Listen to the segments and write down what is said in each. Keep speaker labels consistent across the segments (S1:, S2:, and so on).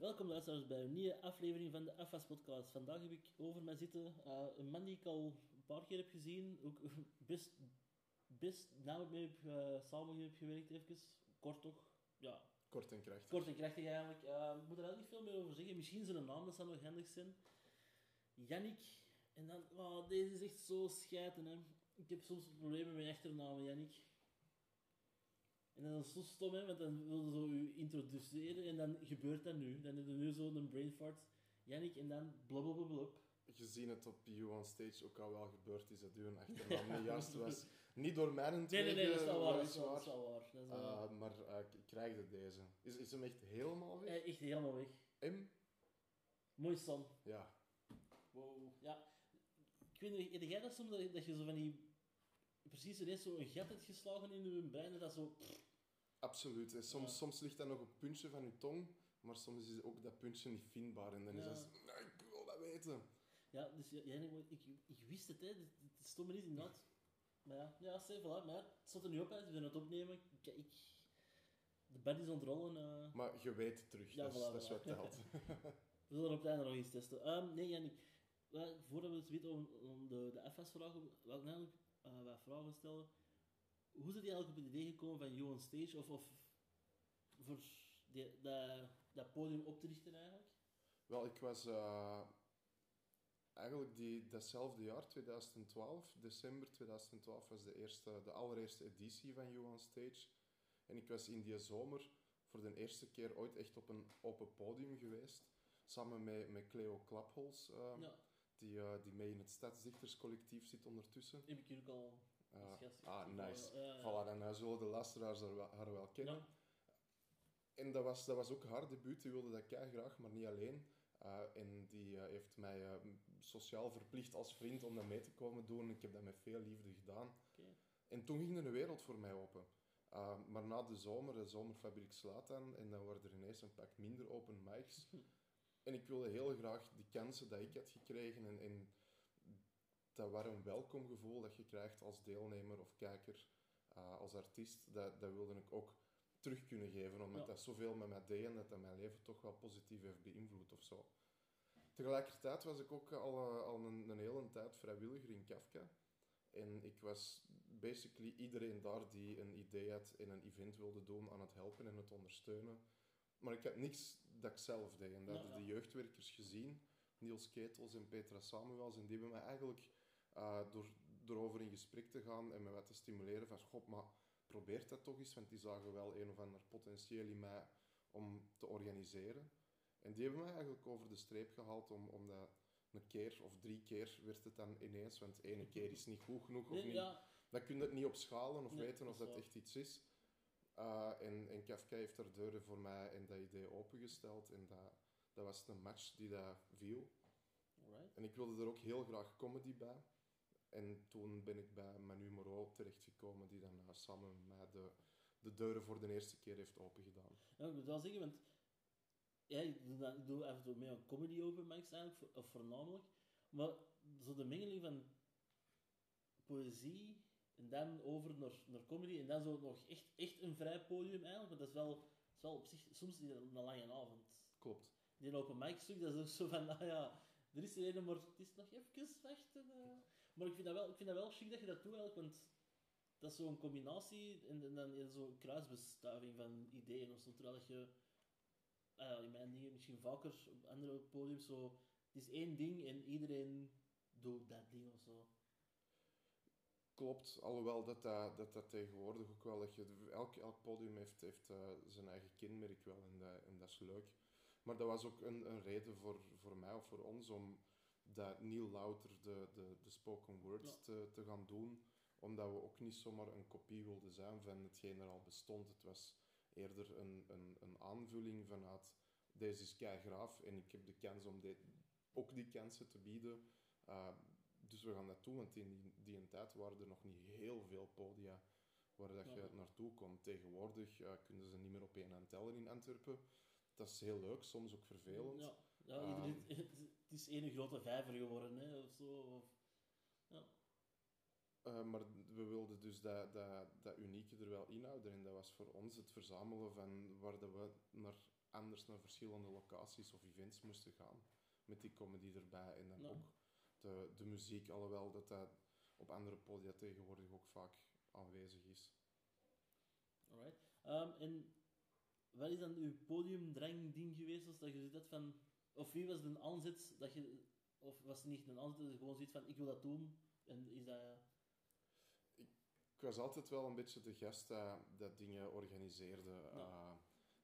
S1: Welkom luisteraars bij een nieuwe aflevering van de AFAS podcast. Vandaag heb ik over mij zitten uh, een man die ik al een paar keer heb gezien, ook best, best namelijk mee heb, uh, samen heb gewerkt even. Kort toch? Ja.
S2: Kort en krachtig.
S1: Kort en krachtig eigenlijk. Uh, ik moet er eigenlijk niet veel meer over zeggen. Misschien zijn naam, dat zou nog handig zijn. Jannik. En dan, oh, deze is echt zo schijten hè. Ik heb soms problemen met achternamen, Jannik. En dat is zo stom, hè, want dan wilde zo u introduceren en dan gebeurt dat nu. Dan heb je nu zo'n brain fart. Jannik en dan blablabla.
S2: Gezien het op You on Stage ook al wel gebeurd is dat u een achternaam niet juist was. Niet door mij een
S1: Nee, nee, nee, dat is wel waar. Dat is wel, dat is wel waar. Dat is wel
S2: Uh, maar uh, ik krijg deze. Is, is hem echt helemaal weg?
S1: Ja, echt helemaal weg.
S2: M?
S1: Mooi Sam.
S2: Ja.
S1: Wow. Ja. Ik weet niet, jij dat soms dat, dat je zo van die... Precies ineens zo een gat geslagen in je brein, dat dat zo...
S2: Absoluut. En soms,
S1: Ja.
S2: soms ligt dat nog het puntje van je tong, maar soms is ook dat puntje niet vindbaar. En dan is dat... Nee, ik wil dat weten.
S1: Ja, dus ja, ik, ik wist het, hè. Het, stomme niet, inderdaad. Maar ja, ja, zeg, voilà. Maar het stond er nu op, hè. We zijn het opnemen. Ik, ik, de bed is ontrollen. eh.
S2: Maar je weet het terug.
S1: Ja,
S2: dat, is,
S1: voilà,
S2: dat is wat telt.
S1: We zullen op het einde nog eens testen. Ehm, nee, Jannik. Wel, Voordat we het weten om, om de, de FS-vragen, wil ik eh, wat vragen stellen. Hoe is het eigenlijk op het idee gekomen van You on Stage? Of, of voor die, dat, dat podium op te richten eigenlijk?
S2: Wel, ik was eh, eigenlijk die, datzelfde jaar, 2012, december 2012, was de, eerste, de allereerste editie van You on Stage. En ik was in die zomer voor de eerste keer ooit echt op een open podium geweest. Samen met, met Cleo Klaphols, eh,
S1: ja,
S2: die, eh, die mee in het Stadsdichterscollectief zit ondertussen.
S1: heb ik hier ook al
S2: Eh,
S1: als gast
S2: ah,
S1: gezien.
S2: nice.
S1: Ja.
S2: Voilà, dan eh, zullen de luisteraars haar wel, haar wel kennen.
S1: Ja.
S2: En dat was, dat was ook haar debuut, die wilde dat kei graag, maar niet alleen. Eh, en die eh, heeft mij eh, sociaal verplicht als vriend om dat mee te komen doen. Ik heb dat met veel liefde gedaan. En toen ging er een wereld voor mij open. Eh, maar na de zomer, de zomerfabriek slaat dan, en dan worden er ineens een pak minder open mics. En ik wilde heel graag die kansen dat ik had gekregen en, en dat warm welkomgevoel dat je krijgt als deelnemer of kijker, eh, als artiest, dat, dat wilde ik ook terug kunnen geven, omdat
S1: Ja.
S2: dat zoveel met mij deed en dat dat mijn leven toch wel positief heeft beïnvloed of zo. Tegelijkertijd was ik ook al, eh, al een, een hele tijd vrijwilliger in Kafka. En ik was basically iedereen daar die een idee had en een event wilde doen aan het helpen en het ondersteunen. Maar ik had niks dat ik zelf deed. En dat hadden de jeugdwerkers gezien, Niels Ketels en Petra Samuels. En die hebben mij eigenlijk eh, door erover in gesprek te gaan en me wat te stimuleren van, god, maar probeer dat toch eens, want die zagen wel een of ander potentieel in mij om te organiseren. En die hebben mij eigenlijk over de streep gehaald om, om dat een keer of drie keer werd het dan ineens, want ene keer is niet goed genoeg of
S1: Nee,
S2: niet.
S1: ja,
S2: Dan kun je het niet opschalen of
S1: Nee,
S2: weten of
S1: dat
S2: echt iets is. Uh, en, en Kafka heeft daar deuren voor mij en dat idee opengesteld. En dat, dat was een match die dat viel.
S1: alright.
S2: En ik wilde er ook heel graag comedy bij. En toen ben ik bij Manu Moreau terechtgekomen, die dan uh, samen met mij de, de deuren voor de eerste keer heeft opengedaan.
S1: Ja, ik moet wel zeggen, want ja, ik doe, dat, ik doe af en toe mee aan comedy open mics eigenlijk, of voornamelijk. Maar zo de mengeling van poëzie en dan over naar, naar comedy en dan zo nog echt, echt een vrij podium eigenlijk. Want dat is wel, dat is wel op zich soms een lange avond.
S2: Klopt.
S1: Die open mic stuk, dat is ook zo van, nou ja, er is er een, maar het is nog even wachten. eh. Maar ik vind, dat wel, ik vind dat wel chic dat je dat doet eigenlijk, want dat is zo'n combinatie en, en dan is zo'n kruisbestuiving van ideeën of zo. Terwijl dat je, ja, in mijn dingen misschien vaker op andere podiums zo, het is één ding en iedereen doet dat ding of zo.
S2: Klopt, alhoewel dat dat, dat, dat tegenwoordig ook wel... Dat je, elk, elk podium heeft, heeft eh, zijn eigen kenmerk wel en dat, en dat is leuk. Maar dat was ook een, een reden voor, voor mij of voor ons om dat Neil Louter de, de, de spoken words
S1: Ja.
S2: te, te gaan doen. Omdat we ook niet zomaar een kopie wilden zijn van hetgeen er al bestond. Het was eerder een, een, een aanvulling vanuit deze is kei graaf en ik heb de kans om dit, ook die kansen te bieden. Uh, dus we gaan dat doen, want in die, die tijd waren er nog niet heel veel podia waar dat je naartoe kon. Tegenwoordig uh, kunnen ze niet meer op één hand tellen in Antwerpen. Dat is heel leuk, soms ook vervelend.
S1: Ja, ja
S2: Ehm.
S1: iedereen, het is één grote vijver geworden, hè, of zo. Of, ja.
S2: Uh, maar we wilden dus dat, dat, dat unieke er wel inhouden. En dat was voor ons het verzamelen van waar dat we naar anders naar verschillende locaties of events moesten gaan. Met die comedy erbij en dan
S1: Ja.
S2: ook de, de muziek, alhoewel dat dat op andere podia tegenwoordig ook vaak aanwezig is.
S1: Alright. Ehm, en wat is dan uw podiumdrang-ding geweest als dat je had van... Of wie was de aanzet dat je... Of was het niet een aanzet dat je gewoon zoiets van, ik wil dat doen? En is dat...
S2: Ik was altijd wel een beetje de gast dat, dat dingen organiseerde.
S1: Ja.
S2: Eh,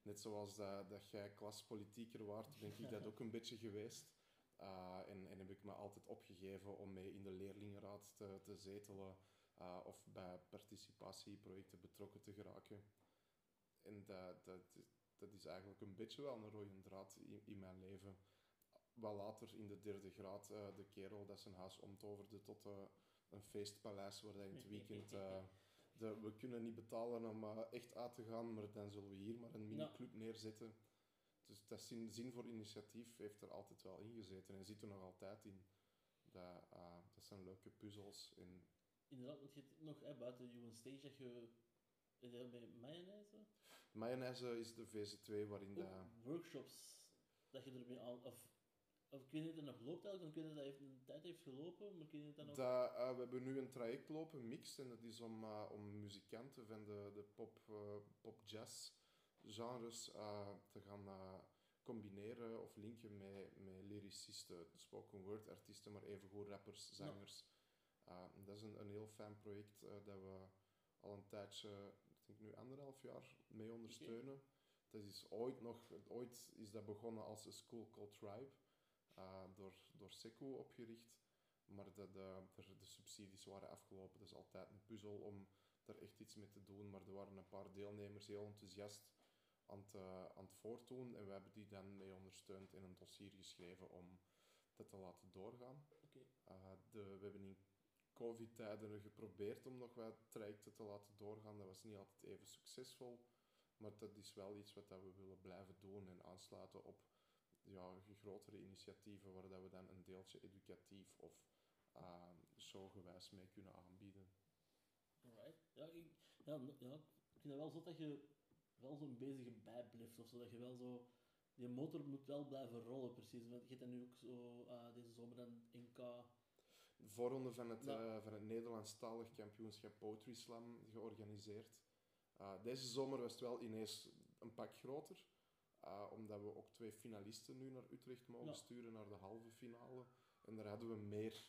S2: net zoals dat, dat jij klaspolitieker waart, ben ik dat ook een beetje geweest. Eh, en, en heb ik me altijd opgegeven om mee in de leerlingenraad te, te zetelen eh, of bij participatieprojecten betrokken te geraken. En dat, dat, dat is eigenlijk een beetje wel een rode draad in, in mijn leven. Wat later in de derde graad eh, de kerel dat zijn huis omtoverde tot een feestpaleis waar hij in het weekend... de, we kunnen niet betalen om echt uit te gaan, maar dan zullen we hier maar een miniclub neerzetten. Dus dat zin, zin voor initiatief heeft er altijd wel in gezeten en zit er nog altijd in. Dat, eh, dat zijn leuke puzzels. En
S1: Inderdaad, want je hebt nog hè, buiten Human Stage dat je... Dat bij mayonaise?
S2: mayonaise is de VZ2 waarin
S1: Ook
S2: dat...
S1: workshops dat je ermee aan... Of, of kun je het er nog loopt eigenlijk? Dan kun je dat even een tijd heeft gelopen, maar kun je het dan nog...
S2: Dat, eh, we hebben nu een traject lopen, mix, en dat is om, eh, om muzikanten van de, de pop, eh, pop-jazz genres eh, te gaan eh, combineren of linken met, met lyricisten, spoken word artiesten, maar evengoed rappers, zangers. Eh, dat is een, een heel fijn project dat we al een tijdje, ik denk nu anderhalf jaar, mee ondersteunen. Dat is ooit nog, ooit is dat begonnen als een school called Tribe, door, door Seco opgericht. Maar de, de, de, de subsidies waren afgelopen. Dat is altijd een puzzel om daar echt iets mee te doen. Maar er waren een paar deelnemers heel enthousiast aan het, eh, aan het voortdoen. En we hebben die dan mee ondersteund en een dossier geschreven om dat te laten doorgaan. Eh, de, we hebben in covid-tijden geprobeerd om nog wat trajecten te laten doorgaan. Dat was niet altijd even succesvol. Maar dat is wel iets wat dat we willen blijven doen en aansluiten op ja, grotere initiatieven waar dat we dan een deeltje educatief of uh, showgewijs mee kunnen aanbieden.
S1: Alright. Ja, ik, ja, ja, ik vind het wel zo dat je wel zo'n bezige bij blijft of zo. Dat je wel zo... Die motor moet wel blijven rollen, precies. Want je hebt dan nu ook zo eh, deze zomer dan NK...
S2: De voorronde van het,
S1: Ja.
S2: eh, van het Nederlandstalig kampioenschap Poetry Slam georganiseerd. Uh, deze zomer was het wel ineens een pak groter. Uh, omdat we ook twee finalisten nu naar Utrecht mogen
S1: Ja.
S2: sturen, naar de halve finale. En daar hadden we meer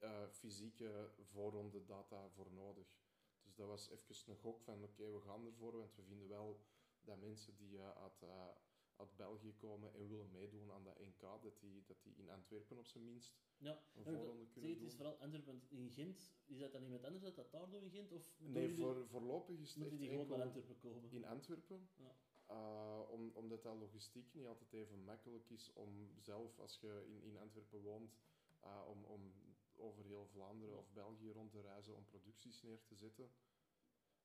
S2: uh, fysieke voorronde data voor nodig. Dus dat was even een gok van oké, we gaan ervoor, want we vinden wel dat mensen die uh, uit, uh, uit België komen en willen meedoen aan dat NK, dat die, dat die in Antwerpen op zijn minst
S1: Ja,
S2: een voorronde
S1: zeg,
S2: kunnen
S1: het
S2: doen.
S1: is vooral Antwerpen. In Gent, is dat dan iemand anders dat dat daar doet in Gent? Of
S2: Nee, voor, voorlopig is het echt
S1: die gewoon naar Antwerpen komen?
S2: in Antwerpen.
S1: Ja.
S2: Uh, om, omdat dat logistiek niet altijd even makkelijk is om zelf, als je in, in Antwerpen woont, uh, om, om over heel Vlaanderen of België rond te reizen om producties neer te zetten.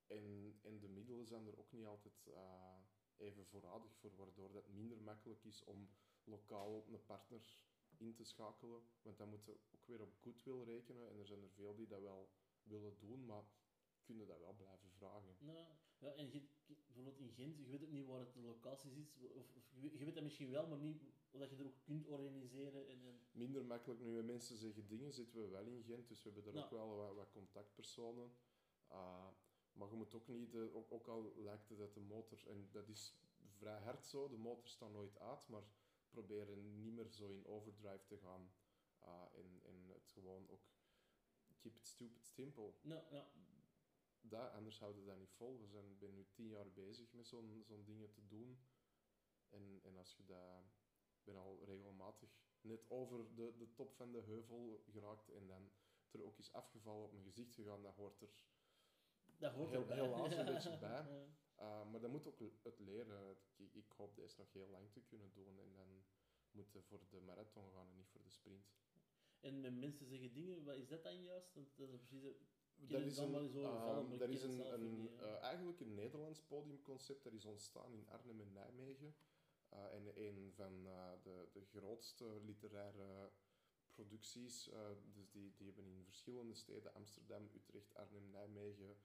S2: En, en de middelen zijn er ook niet altijd uh, even voorradig voor, waardoor dat minder makkelijk is om lokaal een partner in te schakelen. Want dan moet je ook weer op goodwill rekenen. En er zijn er veel die dat wel willen doen, maar kunnen dat wel blijven vragen.
S1: Nou, ja, en je, bijvoorbeeld in Gent, je weet ook niet waar het de locatie zit. Of, je, weet- je weet dat misschien wel, maar niet dat je er ook kunt organiseren. En, en,
S2: Minder makkelijk nu mensen zeggen dingen, zitten we wel in Gent, dus we hebben er
S1: Ja.
S2: ook wel wat, wat contactpersonen. Uh, maar je moet ook niet, de, ook, ook al lijkt het dat de motor, en dat is vrij hard zo, de motor staat nooit uit, maar proberen niet meer zo in overdrive te gaan. Uh, en, en het gewoon ook keep it stupid simple.
S1: nou,
S2: Dat, anders houden we dat niet vol. We zijn ben nu tien jaar bezig met zo'n zo'n dingen te doen. En, en als je dat... Ik ben al regelmatig net over de, de top van de heuvel geraakt en dan er ook is afgevallen op mijn gezicht gegaan, dat hoort er...
S1: dat hoort
S2: Heel- helaas een beetje bij.
S1: Ja.
S2: Uh, maar dat moet ook het leren. Ik, ik hoop deze nog heel lang te kunnen doen en dan moeten voor de marathon gaan en niet voor de sprint.
S1: En met mensen zeggen dingen, wat is dat dan juist? Want dat is precies...
S2: Dat is, een,
S1: eens overvallen,
S2: dat is een,
S1: niet,
S2: eh, eigenlijk een Nederlands podiumconcept dat is ontstaan in Arnhem en Nijmegen. En een van uh, de, de grootste literaire producties, uh, dus die, die hebben in verschillende steden, Amsterdam, Utrecht, Arnhem, Nijmegen,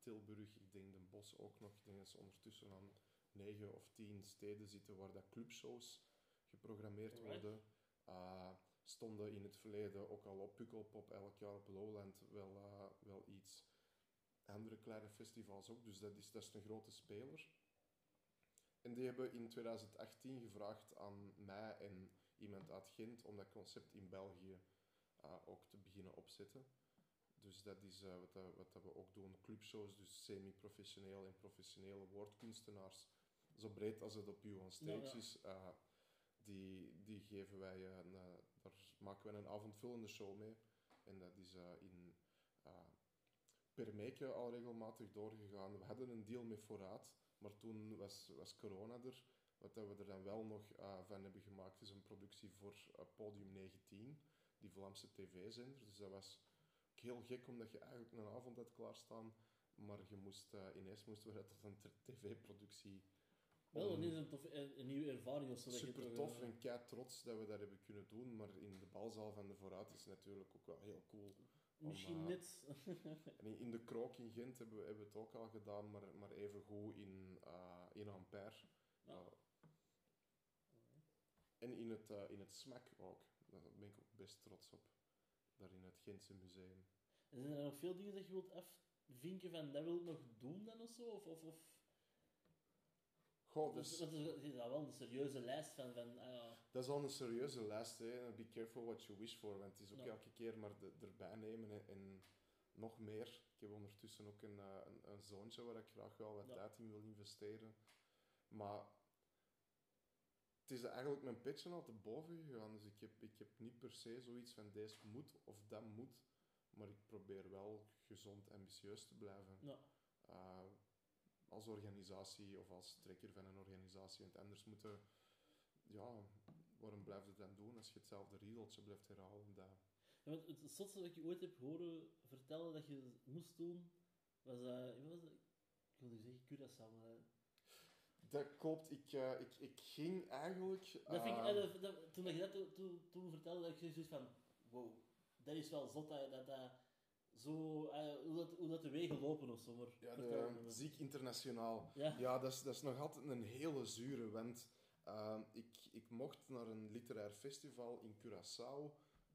S2: Tilburg, ik denk Den Bosch ook nog, ik denk dat ze ondertussen aan negen of tien steden zitten waar dat clubshows geprogrammeerd worden. Uh, stonden in het verleden ook al op Pukkelpop, elk jaar op Lowland wel, uh, wel iets. Andere kleine festivals ook, dus dat is, dat is een grote speler. En die hebben in 2018 gevraagd aan mij en iemand uit Gent om dat concept in België uh, ook te beginnen opzetten. Dus dat is uh, wat, dat, wat dat we ook doen. Clubshows, dus semi-professioneel en professionele woordkunstenaars. Zo breed als het op u on stage
S1: Ja, ja.
S2: is. Uh, die, die geven wij, een, daar maken we een avondvullende show mee. En dat is in uh, Permeke al regelmatig doorgegaan. We hadden een deal met Voorraad, maar toen was, was corona er. Wat dat we er dan wel nog uh, van hebben gemaakt is een productie voor uh, Podium 19, die Vlaamse tv-zender. Dus dat was ook heel gek, omdat je eigenlijk een avond had klaarstaan, maar je moest, uh, ineens moesten we dat tot een tv-productie
S1: Wel, een, een, tof, een, een nieuwe ervaring of zo.
S2: Super
S1: toch,
S2: tof
S1: eh,
S2: en kei trots dat we dat hebben kunnen doen, maar in de balzaal van de vooruit is natuurlijk ook wel heel cool.
S1: Misschien
S2: eh,
S1: net.
S2: In, de krook in Gent hebben we, hebben we het ook al gedaan, maar, maar even goed in, uh, in Ampère.
S1: Ja.
S2: Uh, en in het, in het SMAC ook. Daar ben ik ook best trots op. Daar in het Gentse museum.
S1: En zijn er nog veel dingen dat je wilt afvinken van dat wil ik nog doen dan of zo? Of, of, of...
S2: Goh,
S1: Dat
S2: dus,
S1: is, dat is, dat is wel een serieuze lijst van, van ah,
S2: dat is al een serieuze lijst. Hè. Be careful what you wish for. Want het is ook elke keer maar de, erbij nemen en, en nog meer. Ik heb ondertussen ook een, uh, een, een zoontje waar ik graag wel wat tijd in wil investeren. Maar het is eigenlijk mijn pitchen al te boven gegaan. Dus ik heb, ik heb niet per se zoiets van deze moet of dat moet. Maar ik probeer wel gezond ambitieus te blijven. Uh, als organisatie of als trekker van een organisatie. Want anders moeten, ja, waarom blijf je het dan doen als je hetzelfde riedeltje blijft herhalen? Dat,
S1: Ja, want het zotste dat ik ooit heb horen vertellen dat je moest doen, was, uh, wat was dat? Ik wilde zeggen Curaçao, maar... eh,
S2: dat klopt. Ik, uh, ik, ik ging eigenlijk...
S1: Dat vind ik,
S2: ehm,
S1: eh, dat- dat- toen je dat to- to- toen vertelde, dat ik zoiets van, wow, dat is wel zot dat dat, dat zo, eh, hoe, dat, hoe dat de wegen lopen of zo. Maar
S2: ja, de, ziek internationaal.
S1: Ja,
S2: Ja, dat is, dat is nog altijd een hele zure, want uh, ik, ik mocht naar een literair festival in Curaçao.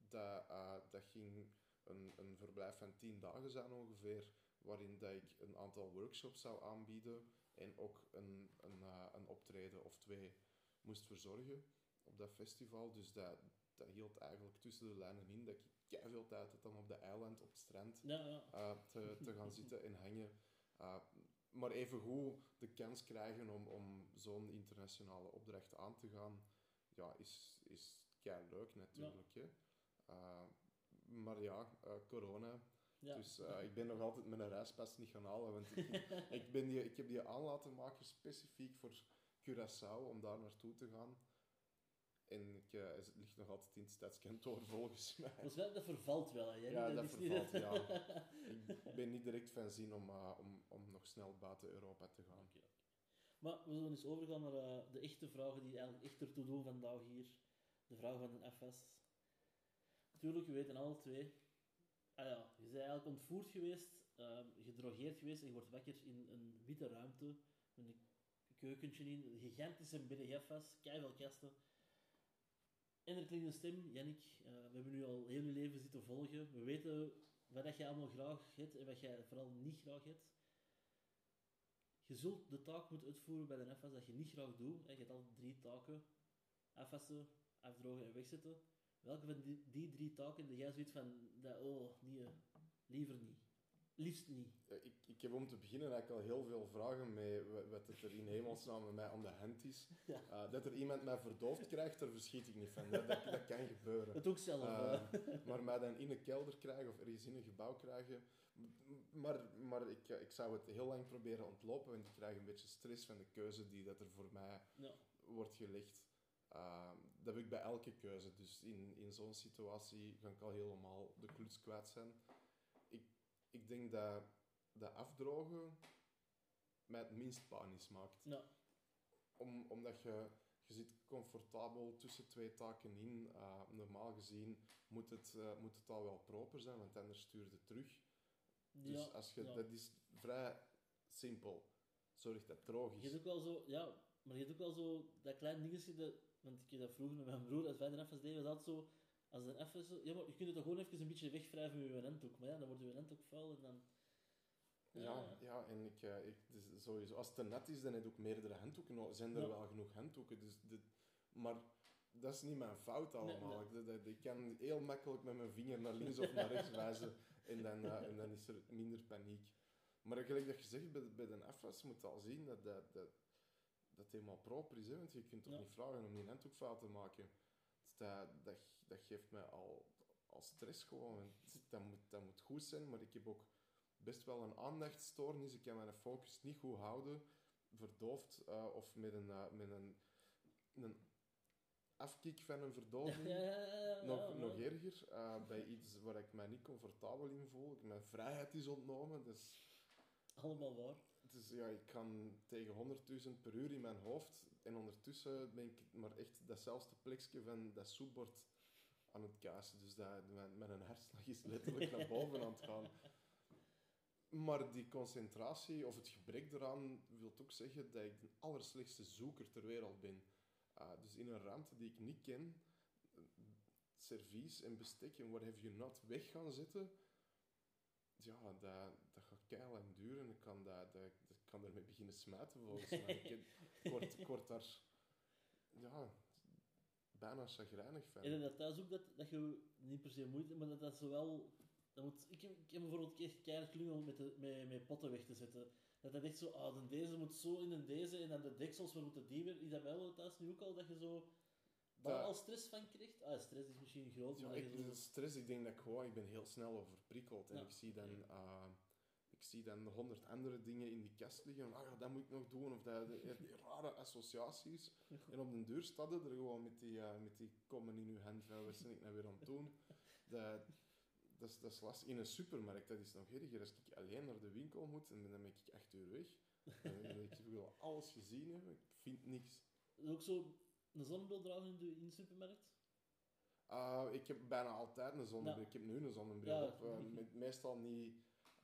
S2: Dat, uh, dat ging een, een verblijf van tien dagen zijn ongeveer, waarin dat ik een aantal workshops zou aanbieden en ook een, een, uh, een optreden of twee moest verzorgen op dat festival. Dus dat, dat hield eigenlijk tussen de lijnen in dat ik veel tijd had dan op de eiland, op het strand
S1: ja, ja.
S2: uh, te, te gaan zitten en hangen. Uh, maar evengoed de kans krijgen om, om zo'n internationale opdracht aan te gaan, ja, is, is leuk natuurlijk. Hè? Uh, maar ja, corona. Dus ik ben nog altijd mijn reispas niet gaan halen. Want ik, ik, ben die, ik heb die aan laten maken specifiek voor Curaçao om daar naartoe te gaan. En ik, uh, het ligt nog altijd in het stadskantoor volgens mij.
S1: Dus wel, dat vervalt wel, hè? Jij
S2: Ja, dat vervalt,
S1: niet-
S2: ja. Ik ben niet direct van zin om, uh, om, om nog snel buiten Europa te gaan.
S1: Maar we zullen eens overgaan naar uh, de echte vragen die eigenlijk echt ertoe doen vandaag hier. De vraag van een FS. Natuurlijk, we weten alle twee. Ah ja, je bent eigenlijk ontvoerd geweest, uh, gedrogeerd geweest en je wordt wakker in een witte ruimte met een keukentje in, een gigantische BDF-vast, keiveel kasten. En er klinkt een stem, Jannik, uh, we hebben nu al heel je leven zitten volgen. We weten wat je allemaal graag hebt en wat jij vooral niet graag hebt. Je zult de taak moeten uitvoeren bij de FS dat je niet graag doet. Je hebt altijd drie taken. Afwassen, afdrogen en wegzetten. Welke van die, die drie taken dat jij zoiets van, dat, oh, nee, liever niet. Liefst niet.
S2: Ik, ik heb om te beginnen eigenlijk al heel veel vragen mee wat het er in hemelsnaam met mij aan de hand is.
S1: Ja.
S2: Uh, dat er iemand mij verdoofd krijgt, daar verschiet ik niet van. Dat, dat, dat kan gebeuren.
S1: Dat ook zelf.
S2: Uh, maar mij dan in een kelder krijgen of ergens in een gebouw krijgen. Maar, maar ik, ik zou het heel lang proberen ontlopen, want ik krijg een beetje stress van de keuze die dat er voor mij
S1: ja.
S2: wordt gelegd. Uh, dat heb ik bij elke keuze. Dus in, in zo'n situatie ga ik al helemaal de kluts kwijt zijn. Ik, denk dat, dat afdrogen mij het minst panisch maakt.
S1: Ja.
S2: Om, omdat je, je zit comfortabel tussen twee taken in. Uh, normaal gezien moet het, uh, moet het al wel proper zijn, want anders stuur je het terug. Dus
S1: ja,
S2: als je,
S1: ja.
S2: dat is vrij simpel. zorgt dat het droog
S1: Je
S2: is.
S1: hebt ook wel zo, ja, maar je hebt ook wel zo dat klein dingetje, dat, want ik heb dat vroeger met mijn broer, als wij de FS deden, was altijd zo, als een FS, zo, ja, maar je kunt het toch gewoon even een beetje wegwrijven met je handdoek, maar ja, dan wordt je handdoek vuil en dan...
S2: Ja, ja en ik, eh, ik, dus sowieso, als het te net is, dan heb je ook meerdere handdoeken. nodig. zijn er
S1: Ja.
S2: wel genoeg handdoeken. Dus maar dat is niet mijn fout allemaal.
S1: Nee,
S2: Ik, dat- ik kan heel makkelijk met mijn vinger naar links of naar rechts wijzen en dan, eh, en dan is er minder paniek. Maar gelijk dat je zegt, bij, de- bij de afwas moet je al zien dat dat, dat, dat helemaal proper is. Hè? Want je kunt toch
S1: Ja.
S2: niet vragen om die handdoek fout te maken. Dat, dat, dat geeft mij al, al stress gewoon. Dat moet, dat moet goed zijn, maar ik heb ook best wel een aandachtstoornis. Ik kan mijn focus niet goed houden, verdoofd eh, of met een, eh, met een, een afkick van een verdoving.
S1: ja, ja, ja, ja,
S2: Nog, nog erger, eh, bij iets waar ik mij niet comfortabel in voel. Mijn vrijheid is ontnomen. Dus,
S1: Allemaal waar.
S2: Dus ja, ik kan tegen 100.000 per uur in mijn hoofd. En ondertussen ben ik maar echt datzelfde plekje van dat soepbord aan het kazen. Dus dat, mijn, mijn hartslag is letterlijk naar boven aan het gaan. Maar die concentratie of het gebrek daaraan wil ook zeggen dat ik de allerslechtste zoeker ter wereld ben. Ah, dus in een ruimte die ik niet ken, servies en bestek en what have you not weg gaan zetten, ja, dat, dat gaat keilang duren. Ik kan, dat, dat kan ermee beginnen smijten volgens mij. Ik, word, ik word daar ja, bijna chagrijnig van.
S1: En dat thuis ook, dat, dat je niet per se moeite, maar dat dat zo wel... Dat moet, ik, heb, ik heb bijvoorbeeld echt keihard klungel met, de, met, met potten weg te zetten. Dat dat echt zo, ah, de deze moet zo in een deze en dan de deksels, waar moeten die weer? Is dat bij jou thuis nu ook al, dat je zo... Daar al stress van krijgt? Ah, stress is misschien groot,
S2: Ja,
S1: maar
S2: ik,
S1: zo...
S2: stress, ik denk dat ik gewoon, ik ben heel snel overprikkeld. En
S1: Ja.
S2: ik zie dan... eh, ik zie dan honderd andere dingen in die kast liggen. Ah ja, dat moet ik nog doen. Of dat, die rare associaties. En op de deur staat er gewoon met die, eh, met die komen in uw hand wat ben ik nou weer aan het doen? Dat, dat, is, dat is lastig. In een supermarkt, dat is nog erger. Als ik alleen naar de winkel moet, en dan ben ik acht uur weg. En ik wil alles gezien hebben, ik vind niks.
S1: Is ook zo een zonnebril dragen in de, in de supermarkt?
S2: Uh, ik heb bijna altijd een zonnebril.
S1: Ja.
S2: Ik heb nu een zonnebril
S1: Ja,
S2: op. Uh, met- meestal niet,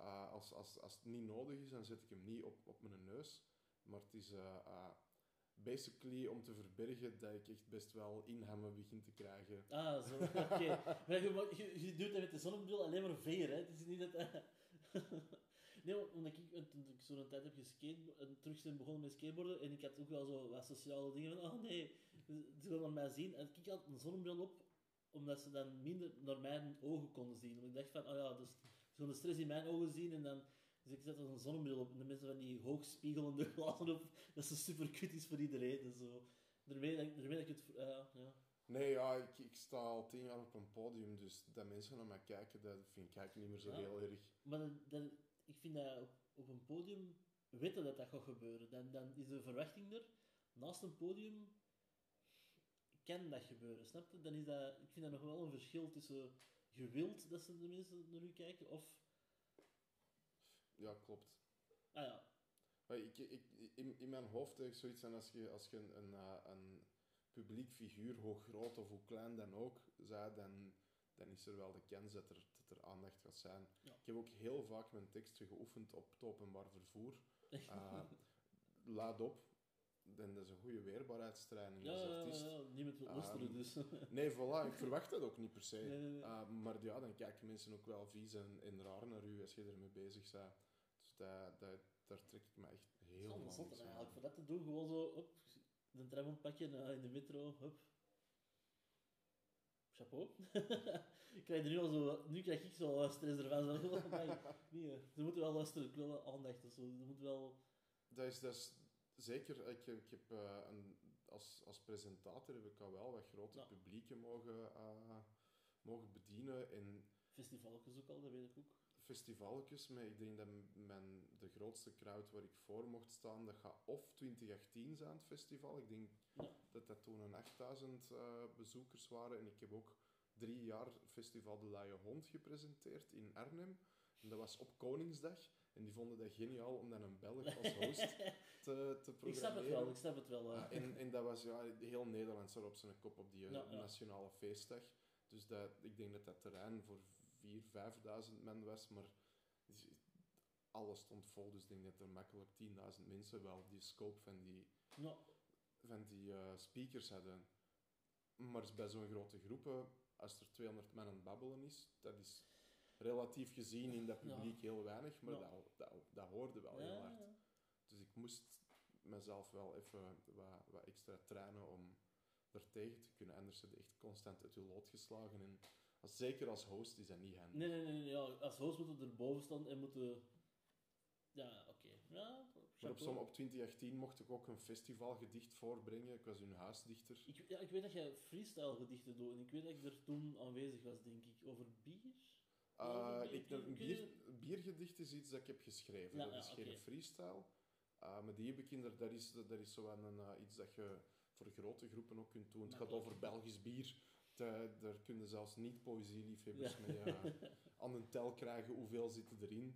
S2: uh, als, als, als het niet nodig is, dan zet ik hem niet op, op mijn neus. Maar het is uh, uh, basically om te verbergen dat ik echt best wel inhammen begin te krijgen.
S1: Ah, zo, oké. Maar je, je, je doet dat met de zonnebril alleen maar veer, hè. Het is niet dat... nee, want- omdat ik, toen ik zo'n tijd heb geskate, en terug zijn begonnen met skateboarden, en ik had ook wel zo wat sociale dingen van, oh nee, ze willen mij zien. En ik had een zonnebril op, omdat ze dan minder naar mijn ogen konden zien. Omdat ik dacht van, oh ja, dus de stress in mijn ogen zien, en dan... Dus ik zet er een zonnebril op, en dan mensen van die hoogspiegelende glazen op, dat ze super kut is voor iedereen. Dus zo. Daarmee daarmee dat ik het... eh, ja.
S2: Nee, ja, ik, ik sta al tien jaar op een podium, dus dat mensen naar mij kijken, dat vind ik eigenlijk niet meer zo
S1: Ja.
S2: heel erg.
S1: Maar dat, dat- ik vind dat op, op een podium weten dat dat gaat gebeuren. Dan, dan is de verwachting er. Naast een podium kan dat gebeuren, snap je? Dan is dat, ik vind dat nog wel een verschil tussen je wilt dat ze de mensen naar u kijken of...
S2: Ja, klopt.
S1: Ah ja,
S2: Maar ik, ik, in, in mijn hoofd heb ik zoiets van als je, als je een, een, eh, een publiek figuur, hoe groot of hoe klein dan ook, zij, dan, dan is er wel de kans dat er, dat er aandacht gaat zijn.
S1: Ja.
S2: Ik heb ook heel vaak mijn teksten geoefend op het openbaar vervoer. Eh, laat op. Dan, dat is een goede weerbaarheidstraining
S1: ja,
S2: als
S1: ja,
S2: artiest.
S1: ja, niemand wil
S2: Ehm,
S1: luisteren, dus...
S2: Nee, voilà, ik verwacht dat ook niet per se.
S1: Nee, nee, nee.
S2: Uh, maar ja, dan kijken mensen ook wel vies en, en raar naar u als je ermee bezig bent. Dus dat, dat, daar trek ik me echt heel
S1: allemaal
S2: van
S1: eigenlijk. Voor dat te doen, gewoon zo, op, de tram ontpakken eh, in de metro, hup. Chapeau. ik krijg er nu al zo, nu krijg ik zo stress ervan. Zo, nee, ze moeten wel luisteren, ik wil wel aandacht of zo. Ze moeten wel...
S2: Dat is, dat is zeker, ik, ik heb eh, een, als, als presentator heb ik al wel wat grote
S1: Ja.
S2: publieken mogen, eh, mogen bedienen. En
S1: Festivalletjes ook al, dat weet ik ook.
S2: festivalletjes, maar ik denk dat mijn, de grootste crowd waar ik voor mocht staan, dat gaat of 2018 zijn, het festival. Ik denk
S1: Ja.
S2: dat dat toen een 8000 eh, bezoekers waren. En ik heb ook drie jaar Festival de Luie Hond gepresenteerd in Arnhem. En dat was op Koningsdag. En die vonden dat geniaal om dan een Belg als host te, te
S1: ik snap het
S2: programmeren.
S1: wel, ik snap het wel.
S2: en, en dat was ja, heel Nederlands erop zijn kop op die eh,
S1: Ja, ja.
S2: nationale feestdag. Dus dat, ik denk dat dat terrein voor 4.000, 5.000 man was. Maar alles stond vol. Dus ik denk dat er makkelijk 10.000 mensen wel die scope van die, van die eh, speakers hadden. Maar bij zo'n grote groepen, als er 200 man aan het babbelen is, dat is relatief gezien in dat publiek heel weinig, maar dat, dat, dat hoorde wel heel hard. Dus ik moest mezelf wel even wat, wat extra trainen om er tegen te kunnen. Anders zit echt constant uit je lood geslagen. En als, zeker als host is dat niet handig.
S1: Nee, nee, nee, nee, ja, als host moeten er boven staan en moeten... Ja, oké. Ja,
S2: Maar op, som, op 2018 mocht ik ook een festivalgedicht voorbrengen. Ik was hun huisdichter.
S1: Ik, ja, ik weet dat jij freestyle gedichten doet en ik weet dat ik er toen aanwezig was, denk ik. Over bier?
S2: Uh,
S1: bier-
S2: ik, een bier, biergedicht is iets dat ik heb geschreven.
S1: Ja,
S2: dat
S1: ja,
S2: is geen freestyle. Uh, maar die heb ik inderdaad, dat is, dat is zo een, uh, iets dat je voor grote groepen ook kunt doen. Het gaat over Belgisch bier. Da- daar kunnen zelfs niet poëzieliefhebbers
S1: Ja.
S2: mee aan een tel krijgen hoeveel zitten erin.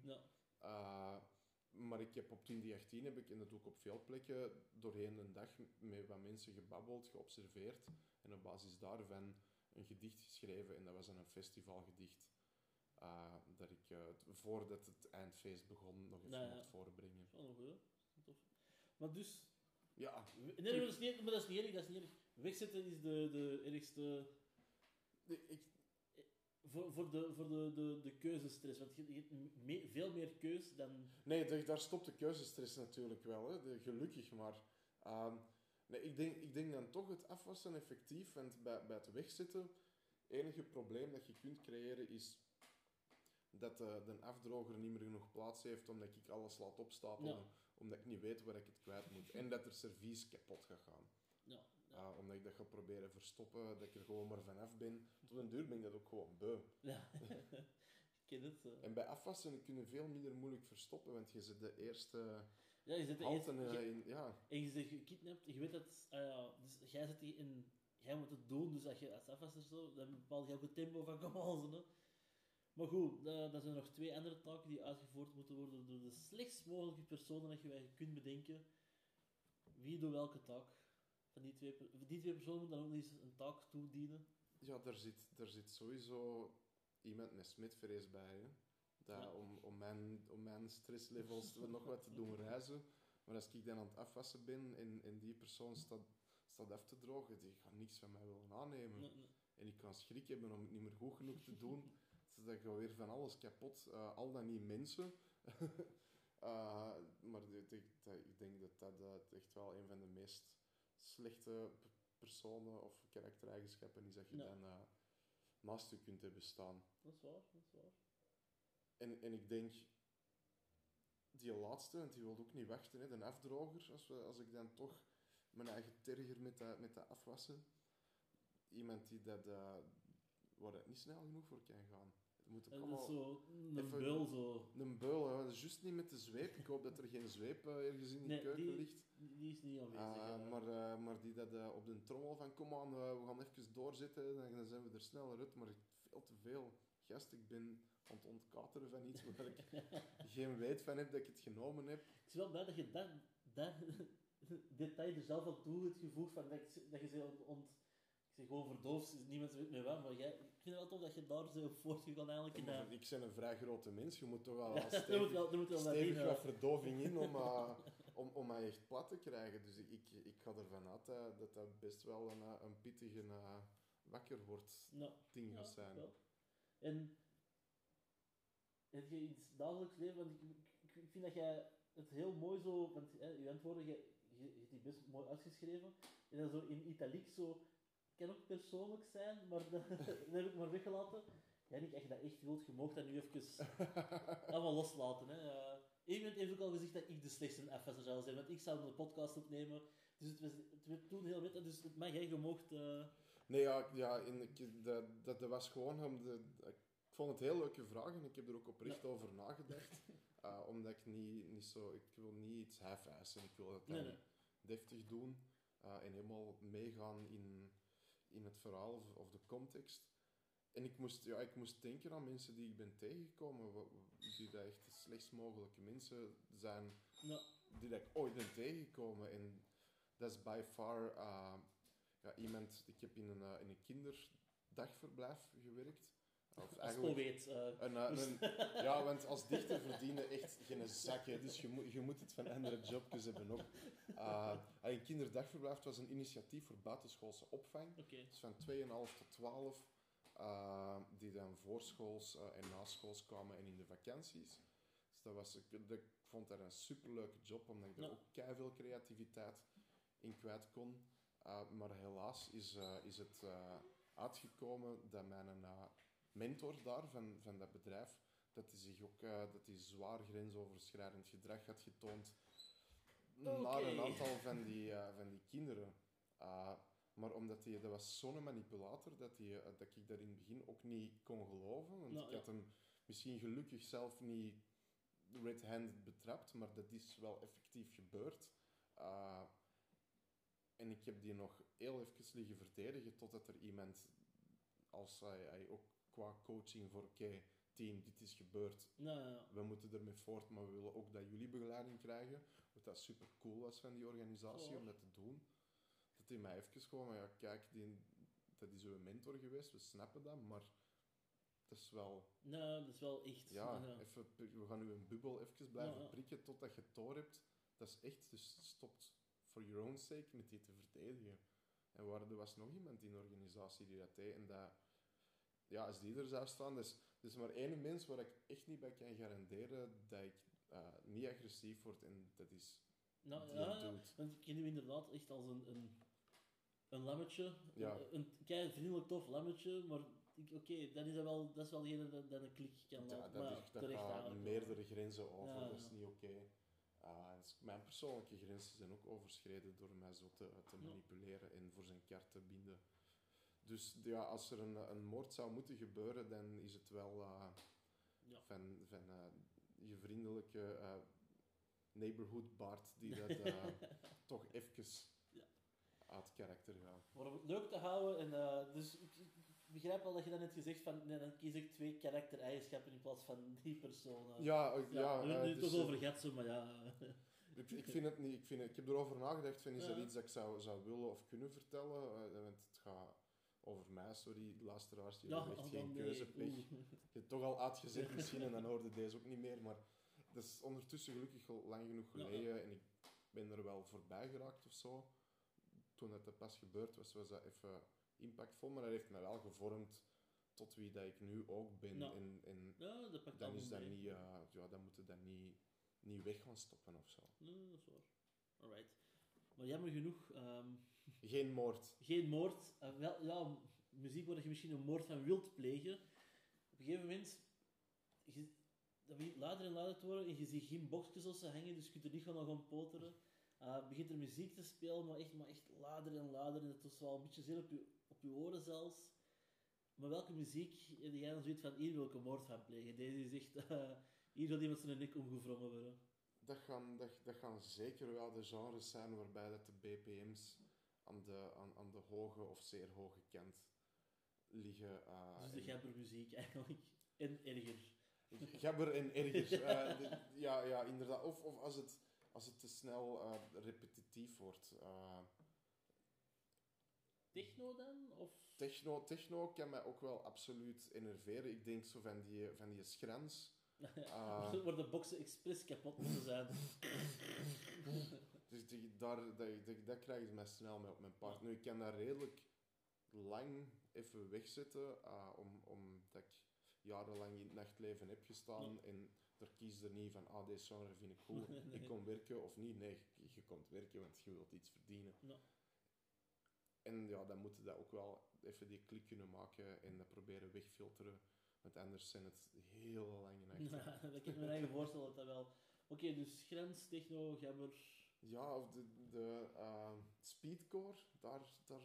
S2: Maar ik heb op 2018 heb ik, en dat doe ik op veel plekken, doorheen een dag met wat mensen gebabbeld, geobserveerd. En op basis daarvan een gedicht geschreven. En dat was dan een festivalgedicht. Uh, dat ik, uh, t- voordat het eindfeest begon, nog even
S1: Nou ja.
S2: mocht voorbrengen.
S1: Wel nog is tof. Maar dus...
S2: Ja,
S1: Nee, nee, maar dat is niet, maar dat is niet erg, dat is niet. Wegzetten is de, de ergste...
S2: ik,
S1: Voor, voor, de, voor de, de, de keuzestress. Want je, je hebt veel meer keus dan...
S2: nee, daar- daar stopt de keuzestress natuurlijk wel, hè. De- gelukkig maar. Ehm, nee, ik, denk, ik denk dan toch het afwassen effectief, want bij, bij het wegzetten, het enige probleem dat je kunt creëren is dat de, de afdroger niet meer genoeg plaats heeft omdat ik alles laat opstapelen,
S1: Ja.
S2: omdat ik niet weet waar ik het kwijt moet. En dat er servies kapot gaat gaan.
S1: Ja, ja.
S2: Ah, omdat ik dat ga proberen verstoppen, dat ik er gewoon maar vanaf ben. Tot een duur ben ik dat ook gewoon beu.
S1: ja. ik ken het. eh.
S2: En bij afwassen kun je veel minder moeilijk verstoppen, want je zit de eerste
S1: Ja, je zit de eerste-
S2: eh,
S1: je-
S2: in... Ja,
S1: En je zit gekidnapt, je weet dat, ja, dus jij zit in, jij moet het doen, dus als je als afwasser zo, dan bepaal je ook het tempo van kom. Maar goed, dat zijn nog twee andere taken die uitgevoerd moeten worden door de slechtst mogelijke personen dat je kunt bedenken. Wie doet welke taak? Van die twee, die twee personen moeten dan ook nog eens een taak toedienen.
S2: ja daar, zit, daar zit sowieso iemand met smitvrees bij. Hè? Dat,
S1: Ja.
S2: om, om, mijn, om mijn stresslevels nog wat te doen reizen. Maar als ik dan aan het afwassen ben en, en die persoon staat, staat af te drogen, die gaat niks van mij willen aannemen.
S1: Nee, nee.
S2: En ik kan schrik hebben om het niet meer goed genoeg te doen. Dat gaat weer van alles kapot. Eh, al dan niet mensen. Eh, maar dit- ik, ik denk dat dat eh, echt wel een van de meest slechte personen of karaktereigenschappen is dat je dan eh, naast je kunt hebben staan.
S1: Dat is waar, dat is waar.
S2: En, en ik denk, die laatste, want die wil ook niet wachten, hè, de afdroger, als, we, als ik dan toch mijn eigen terger met dat, met dat afwassen, iemand die dat, eh, waar dat niet snel genoeg voor kan gaan. Moet ook allemaal...
S1: is zo, een beul zo.
S2: Een beul, dat is juist niet met de zweep. Ik hoop dat er geen zweep eh, ergens in die
S1: Nee,
S2: keuken
S1: die,
S2: ligt.
S1: die is niet aanwezig.
S2: Ah,
S1: ja.
S2: maar, eh, maar die dat eh, op de trommel van kom aan, we gaan even doorzetten, en dan zijn we er sneller uit. Maar veel te veel. Gast, ik ben aan het ontkateren van iets waar ik geen weet van heb dat ik het genomen heb.
S1: Ik ben wel blij dat je dat, dat detail er zelf aan toe hebt gevoegd, van dat, je- dat je ze ont- ik zeg gewoon verdoofd, niemand weet meer wat, maar jij, ik vind het wel tof dat je daar zo op voortgegaan eigenlijk in.
S2: Ik ben een vrij grote mens, je moet toch wel
S1: Ja,
S2: als
S1: er moet
S2: stevig,
S1: wel, er moet wel wat
S2: stevig
S1: in,
S2: wat verdoving in om, eh, om, om mij echt plat te krijgen. Dus ik, ik, ga ervan uit dat dat, dat best wel een, eh, een pittige eh, wakker wordt
S1: Ja,
S2: ding gaat zijn.
S1: wel. En heb je iets dagelijks leven, want ik, ik, ik vind dat jij het heel mooi zo, want hè, je antwoorden, je, je, je hebt die best mooi uitgeschreven, en dan zo in italiek zo, kan ook persoonlijk zijn, maar dat, dat heb ik maar weggelaten. Ja, niet echt dat echt wilt, je mag dat nu even allemaal loslaten. Hè. Uh, iemand heeft ook al gezegd dat ik de slechtste afwasser zou zijn, want ik zou een podcast opnemen, dus het, was, het werd toen heel wit, dus het mag jij, je mocht... eh,
S2: Nee, ja, ja en ik, dat, dat, dat was gewoon... Om de, ik vond het heel leuke vraag en ik heb er ook oprecht over nagedacht. Uh, omdat ik niet, niet zo... Ik wil niet iets half-assen. Ik wil dan
S1: Nee, nee.
S2: deftig doen. uh, en helemaal meegaan in, in het verhaal of, of de context. En ik moest, ja, ik moest denken aan mensen die ik ben tegengekomen. Die dat echt de slechtst mogelijke mensen zijn
S1: ja,
S2: die dat ik ooit ben tegengekomen. En dat is by far uh, ja, iemand... Ik heb in een, uh, in een kinderdagverblijf gewerkt. Of
S1: Als poëet. eh,
S2: een, eh, een- ja, want als dichter verdiende echt geen zak, hè, dus je moet, je moet het van andere jobjes hebben ook. Uh, een kinderdagverblijf was een initiatief voor buitenschoolse opvang. Dus van 2,5 tot 12, eh, die dan voorschools eh, en naschools kwamen en in de vakanties. Dus dat was, ik, ik vond dat een superleuke job, omdat ik er
S1: Ja.
S2: ook keiveel creativiteit in kwijt kon. Maar helaas is, eh, is het eh, uitgekomen dat mijn eh, mentor daar van, van dat bedrijf, dat hij zich ook eh, dat hij zwaar grensoverschrijdend gedrag had getoond naar een aantal van die, eh, van die kinderen. Uh, maar omdat hij, dat was zo'n manipulator dat, hij, eh, dat ik dat in het begin ook niet kon geloven. Want
S1: Nou,
S2: ik had hem misschien gelukkig zelf niet red-handed betrapt, maar dat is wel effectief gebeurd. En ik heb die nog heel even liggen verdedigen totdat er iemand, als hij, hij ook qua coaching voor oké, team, dit is gebeurd,
S1: ja, ja.
S2: we moeten ermee voort, maar we willen ook dat jullie begeleiding krijgen. Wat dat super cool was van die organisatie om dat te doen. Dat hij mij even gewoon, van, ja, kijk, die, dat is uw mentor geweest, we snappen dat, maar dat is wel,
S1: Nou, dat is wel echt.
S2: ja,
S1: ja.
S2: Even, we gaan u een bubbel even blijven prikken totdat je het door hebt. Dat is echt, dus stopt for your own sake met die te verdedigen. En waar, er was nog iemand in de organisatie die dat deed en dat, ja, als die er zou staan, dus, er is maar één mens waar ik echt niet bij kan garanderen dat ik eh, niet agressief word en dat is
S1: Nou,
S2: die
S1: ja. Want ik ken hem inderdaad echt als een, een, een lammetje.
S2: Ja.
S1: Een, een vriendelijk tof lammetje, maar oké, dan is dat wel, dat is wel degene dat, dat een klik kan
S2: Ja,
S1: laten.
S2: dat,
S1: maar
S2: is, dat
S1: terecht
S2: gaat
S1: eigenlijk.
S2: meerdere grenzen over,
S1: Ja,
S2: dat is niet oké. Ah, mijn persoonlijke grenzen zijn ook overschreden door mij zo te, te manipuleren en voor zijn kaart te binden. Dus ja, als er een, een moord zou moeten gebeuren, dan is het wel
S1: Ja.
S2: van, van eh, je vriendelijke eh, neighborhood Bart die dat toch even
S1: Ja.
S2: uit karakter gaat.
S1: Maar om het leuk te houden, en, dus ik, begrijp wel dat je dan net gezegd van, nee, dan kies ik twee karaktereigenschappen in plaats van die persoon.
S2: Ja, ik- ja,
S1: we hebben het nu
S2: dus,
S1: toch over Getsen, maar ja.
S2: Ik, ik vind het niet. Ik, vind ik heb erover nagedacht van is
S1: Ja.
S2: dat iets dat ik zou, zou willen of kunnen vertellen. want het gaat over mij, sorry, luisteraars. Die
S1: ja,
S2: hebben echt
S1: oh,
S2: geen
S1: nee.
S2: keuzepech. Je hebt toch al uitgezet misschien en dan hoorde deze ook niet meer. Maar dat is ondertussen gelukkig al lang genoeg
S1: Ja, ja.
S2: geleden en ik ben er wel voorbij geraakt of zo. Toen dat, dat pas gebeurd was, was dat even impactvol. Maar dat heeft me wel gevormd tot wie dat ik nu ook ben.
S1: Ja.
S2: En,
S1: dat
S2: dan is dat
S1: mee.
S2: niet, eh, ja, dan moet je dat niet, niet weg gaan stoppen of zo.
S1: Nee, dat is waar. Alright. Maar jammer genoeg, ehm,
S2: Geen moord.
S1: geen moord. Eh, wel, ja, muziek waar je misschien een moord van wilt plegen. Op een gegeven moment, je, dat begint later en later te worden en je ziet geen boxjes of zo hangen, dus je kunt er niet gaan gaan poteren. Eh, begint er muziek te spelen, maar echt, maar echt later en later. En het was wel een beetje zeer op je, op je oren zelfs. Maar welke muziek heb jij dan zoiets van, hier wil ik een moord van plegen? Deze is echt, eh, hier wil iemand zijn nek omgevrongen worden.
S2: Dat gaan, dat, dat gaan zeker wel de genres zijn waarbij dat de BPM's aan de, aan, aan de hoge of zeer hoge kant liggen. eh,
S1: dus de
S2: en-
S1: gabbermuziek eigenlijk. En erger.
S2: Gabber en erger. eh, de- ja, ja, inderdaad. Of, of als, het, als het te snel eh, repetitief wordt.
S1: Techno dan? Of...
S2: techno, techno kan mij ook wel absoluut enerveren. Ik denk zo van die, van die schrans.
S1: Waar de boxen expres kapot moeten zijn.
S2: Dus die, daar, dat, dat, dat krijgt mij snel mee op mijn paard. Nu, ik kan dat redelijk lang even wegzetten, uh, om, omdat ik jarenlang in het nachtleven heb gestaan
S1: Ja.
S2: en er kies er niet van, ah, deze genre vind ik cool,
S1: Nee.
S2: ik kom werken of niet. Nee, je, je komt werken, want je wilt iets verdienen.
S1: Ja.
S2: En ja, dan moet je dat ook wel even die klik kunnen maken en dat proberen wegfilteren, want anders zijn het heel lange nachten.
S1: Ja, dat kan ik me eigen voorstellen dat dat wel... Oké, dus grens, techno, gabber...
S2: Ja, of de, de uh, speedcore, daar, daar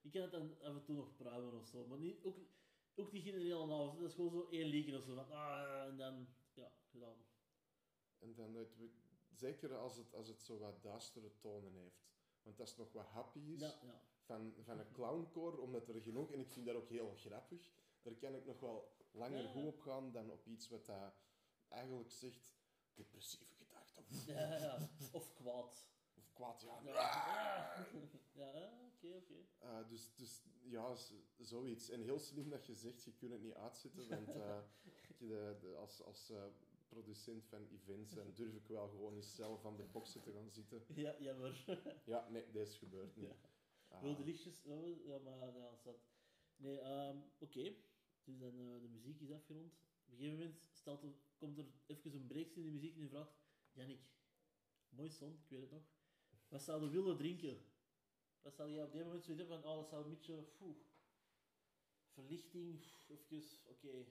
S1: Ik kan het dan af en toe nog pruimen of zo, maar niet, ook, ook niet genereel en alles. Dat is gewoon zo één liegen of zo van... Ah, en dan... Ja, gedaan.
S2: En dan het, zeker als het, als het zo wat duistere tonen heeft. Want dat is nog wat happy is
S1: Ja, ja.
S2: van, van een clowncore, omdat er genoeg, en ik vind dat ook heel grappig, daar kan ik nog wel langer
S1: Ja.
S2: goed op gaan dan op iets wat dat eigenlijk zegt depressieve gedachten.
S1: Ja, ja. Of kwaad.
S2: Of kwaad, ja.
S1: Ja, ja, ja, oké, oké.
S2: Uh, dus, dus ja, zoiets. En heel slim dat je zegt, je kunt het niet uitzitten, want eh, de, de, als, als eh, producent van events dan durf ik wel gewoon eens zelf aan de boksen te gaan zitten.
S1: Ja, jammer.
S2: Ja, nee, deze gebeurt niet.
S1: Ja.
S2: Ah,
S1: Wilde lichtjes, ja, maar ja, zat. Nee, ehm, oké. Dus dan eh, de muziek is afgerond. Op een gegeven moment stelt er, komt er even een breekje in de muziek en die vraagt: Jannik, mooi son, ik weet het nog. Wat zou je willen drinken? Wat zou je op dit moment zoiets hebben van: Oh, dat zou een beetje. Poeh, verlichting, even, oké.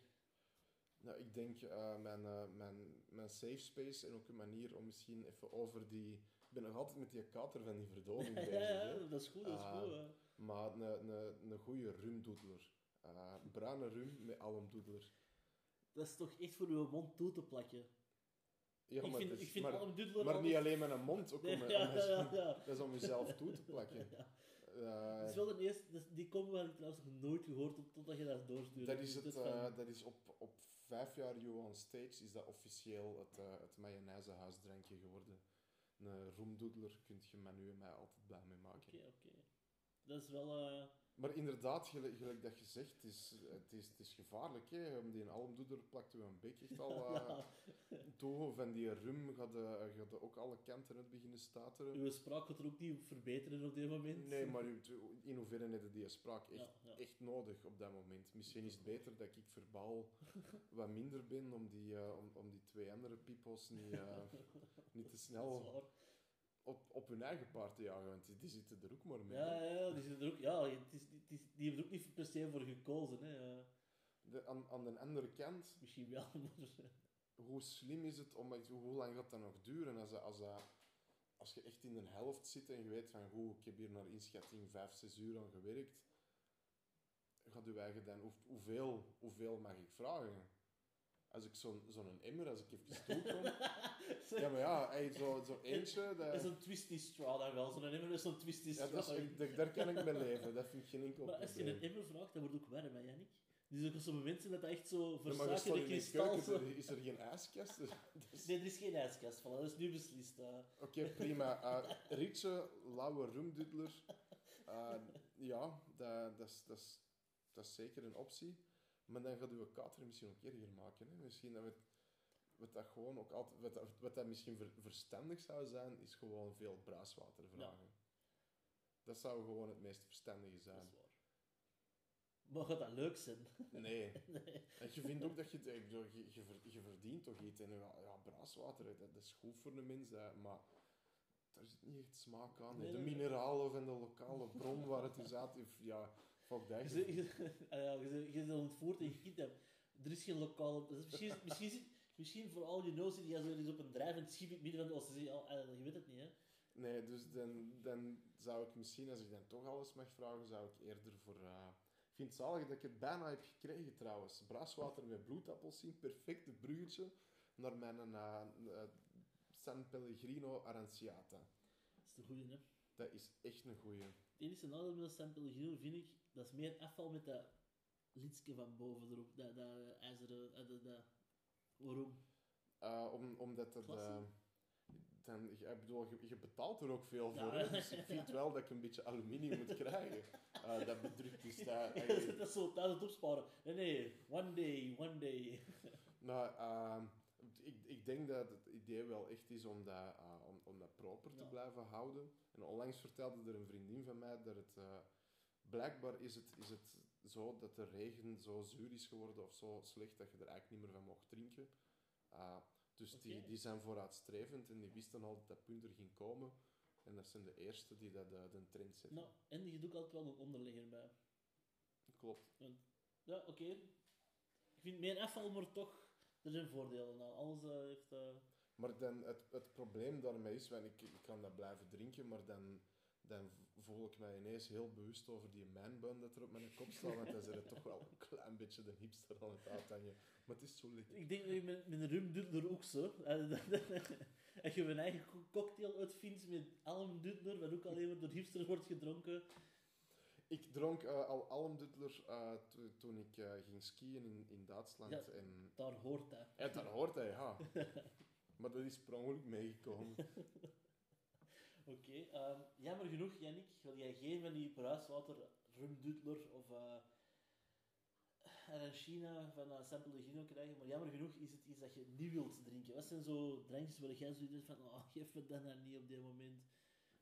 S2: Nou, ik denk eh, mijn, eh, mijn, mijn safe space en ook een manier om misschien even over die... Ik ben nog altijd met die kater van die verdoving bezig.
S1: Ja, dat is goed, dat is goed. hè.
S2: Maar een, een, een goede rumdoedler. Eh bruine rum met almdoedler.
S1: Dat is toch echt voor uw mond toe te plakken.
S2: Ja,
S1: ik
S2: maar,
S1: vind, ik vind
S2: maar,
S1: almdoedler
S2: maar niet alleen met een mond, ook om,
S1: Nee,
S2: om-
S1: ja,
S2: om-
S1: ja, ja.
S2: Dat is om jezelf toe te plakken.
S1: Ja.
S2: Eh,
S1: Het is wel de eerste, dat die combo had ik trouwens nog nooit gehoord tot- totdat je dat doorstuurde.
S2: dat is,
S1: Dus
S2: het,
S1: van-
S2: eh, dat is op, op vijf jaar on Stage is dat officieel het, uh, het mayonaisehuisdrankje geworden. Een roemdoedler kun je met nu en mij altijd blij mee maken.
S1: Oké, oké. Dat is wel... eh,
S2: Maar inderdaad, gelijk, gelijk dat je zegt, het is, het is, het is gevaarlijk. Hè? Om die almdoeder plakt u een bek echt al uh, toe. Van die rum gaat de, gaat de ook alle kanten uit beginnen stateren.
S1: uw spraak gaat er ook niet verbeteren op dit moment.
S2: Nee, maar u- in hoeverre heb je die spraak echt,
S1: Ja, ja.
S2: echt nodig op dat moment? Misschien is het beter dat ik verbaal wat minder ben om die, eh, om, om die twee andere peoples niet, eh, niet te snel. Op, op hun eigen paard te jagen, want die, die zitten er ook maar mee.
S1: Ja, ja, die, zitten er ook, ja het is, het is, die hebben er ook niet per se voor gekozen. Hè. eh.
S2: De, aan, aan de andere kant,
S1: misschien wel, maar...
S2: hoe slim is het om, hoe lang gaat dat nog duren als, dat- als, dat, als je echt in de helft zit en je weet van hoe ik heb hier naar inschatting 5, 6 uur aan gewerkt, gaat je eigen dan, hoe, hoeveel, hoeveel mag ik vragen? Als ik zo'n zo'n emmer, als ik even toekom, ja maar ja, hey, zo, zo eentje,
S1: Dat is een twisty straw dan wel. Zo'n emmer is zo'n twisty
S2: ja,
S1: straw.
S2: dat is, daar- kan ik mee leven, dat vind ik geen enkel
S1: maar als je een emmer vraagt, dan wordt het ook warm, hè, Jannik? Dus ook op zo'n moment zijn dat echt zo
S2: Ja,
S1: verzakerde
S2: in de
S1: kristal...
S2: is er geen ijskast? Dus-
S1: Nee, er is geen ijskast van. Dat is nu beslist. eh.
S2: Oké, prima. Uh, Rietse, lauwe rumdudler. Uh, ja, dat, dat, dat, is, dat is zeker een optie. Maar dan gaat uw kater misschien ook erger maken. Hè? Misschien dat we, wat dat gewoon ook altijd, wat, dat, wat dat misschien ver- verstandig zou zijn, is gewoon veel bruiswater vragen. Dat zou gewoon het meest verstandige
S1: Dat
S2: zijn.
S1: is waar. Maar gaat dat leuk zijn?
S2: Nee.
S1: nee.
S2: En je vindt ook dat je, ik bedoel, je, je, ver- je verdient toch iets. En ja, ja, bruiswater, dat, dat is goed voor de mens, maar daar zit niet echt smaak aan.
S1: Nee,
S2: de
S1: nee,
S2: mineralen van de lokale bron waar het is uit, ja, fuck
S1: Je
S2: dat.
S1: je- ah ja, je zit- je zit ontvoerd en je kidnapt. Er is geen lokale... dat is Misschien, misschien, misschien voor al je know zit jij zo eens op een drijvend schip in het midden van de ah, Je weet het niet, hè?
S2: Nee, dus dan, dan zou ik misschien, als ik dan toch alles mag vragen, zou ik eerder voor... eh, ik vind het zalig dat ik het bijna heb gekregen trouwens. Bruiswater met bloedappelsien, perfecte bruggetje naar mijn eh, San Pellegrino Aranciata.
S1: Dat is de goeie, hè?
S2: Dat is echt een goeie.
S1: Het enige nadeel met San Pellegrino vind ik, dat is meer afval met dat lidske van boven erop. Dat, dat ijzeren... eh, dat, dat, waarom?
S2: Uh, om, omdat.
S1: Klasse.
S2: eh, dan, ik bedoel, je, je betaalt er ook veel
S1: Ja.
S2: voor. Hè? Dus ik vind wel dat ik een beetje aluminium moet krijgen. Uh, dat bedrukt is dat...
S1: dat is zo thuis het opsparen. Nee, nee. One day, one day.
S2: Nou, ehm, ik, ik denk dat het idee wel echt is om dat, eh, om, om dat proper te
S1: Ja.
S2: blijven houden. En onlangs vertelde er een vriendin van mij dat het... blijkbaar is het, is het zo dat de regen zo zuur is geworden of zo slecht dat je er eigenlijk niet meer van mocht drinken. Uh, dus die, die zijn vooruitstrevend en die wisten al dat dat punt er ging komen. En dat zijn de eerste die dat, eh, de trend zetten.
S1: Nou, en je doet altijd wel een onderlegger bij.
S2: Klopt.
S1: Ja, oké. Ik vind meer afval, maar toch... Er zijn voordelen aan. Alles eh, heeft... eh,
S2: Maar dan, het, het probleem daarmee is, want ik, ik kan dat blijven drinken, maar dan, dan voel ik mij ineens heel bewust over die manbun dat er op mijn kop staat, want dan zit het toch wel een klein beetje de hipster aan het uithangen. Maar het is zo lekker.
S1: Ik denk dat je met, met een rum doet er ook zo. Als je een eigen co- cocktail uitvindt met almdudler, wat ook alleen maar door hipsters wordt gedronken.
S2: Ik dronk eh, al almdudler eh, to- toen ik eh, ging skiën in, in Duitsland.
S1: Ja.
S2: En,
S1: Daar hoort dat.
S2: ja, daar hoort hij, ja. maar dat is per ongeluk meegekomen.
S1: Oké, ehm, jammer genoeg, Jannik, wil jij geen van die bruiswater rumdudler of uh, arancina van uh, Sample de Gino krijgen, maar jammer genoeg is het iets dat je niet wilt drinken. Wat zijn zo drankjes waar jij zo denkt van, oh, geef me dat nou niet op dit moment.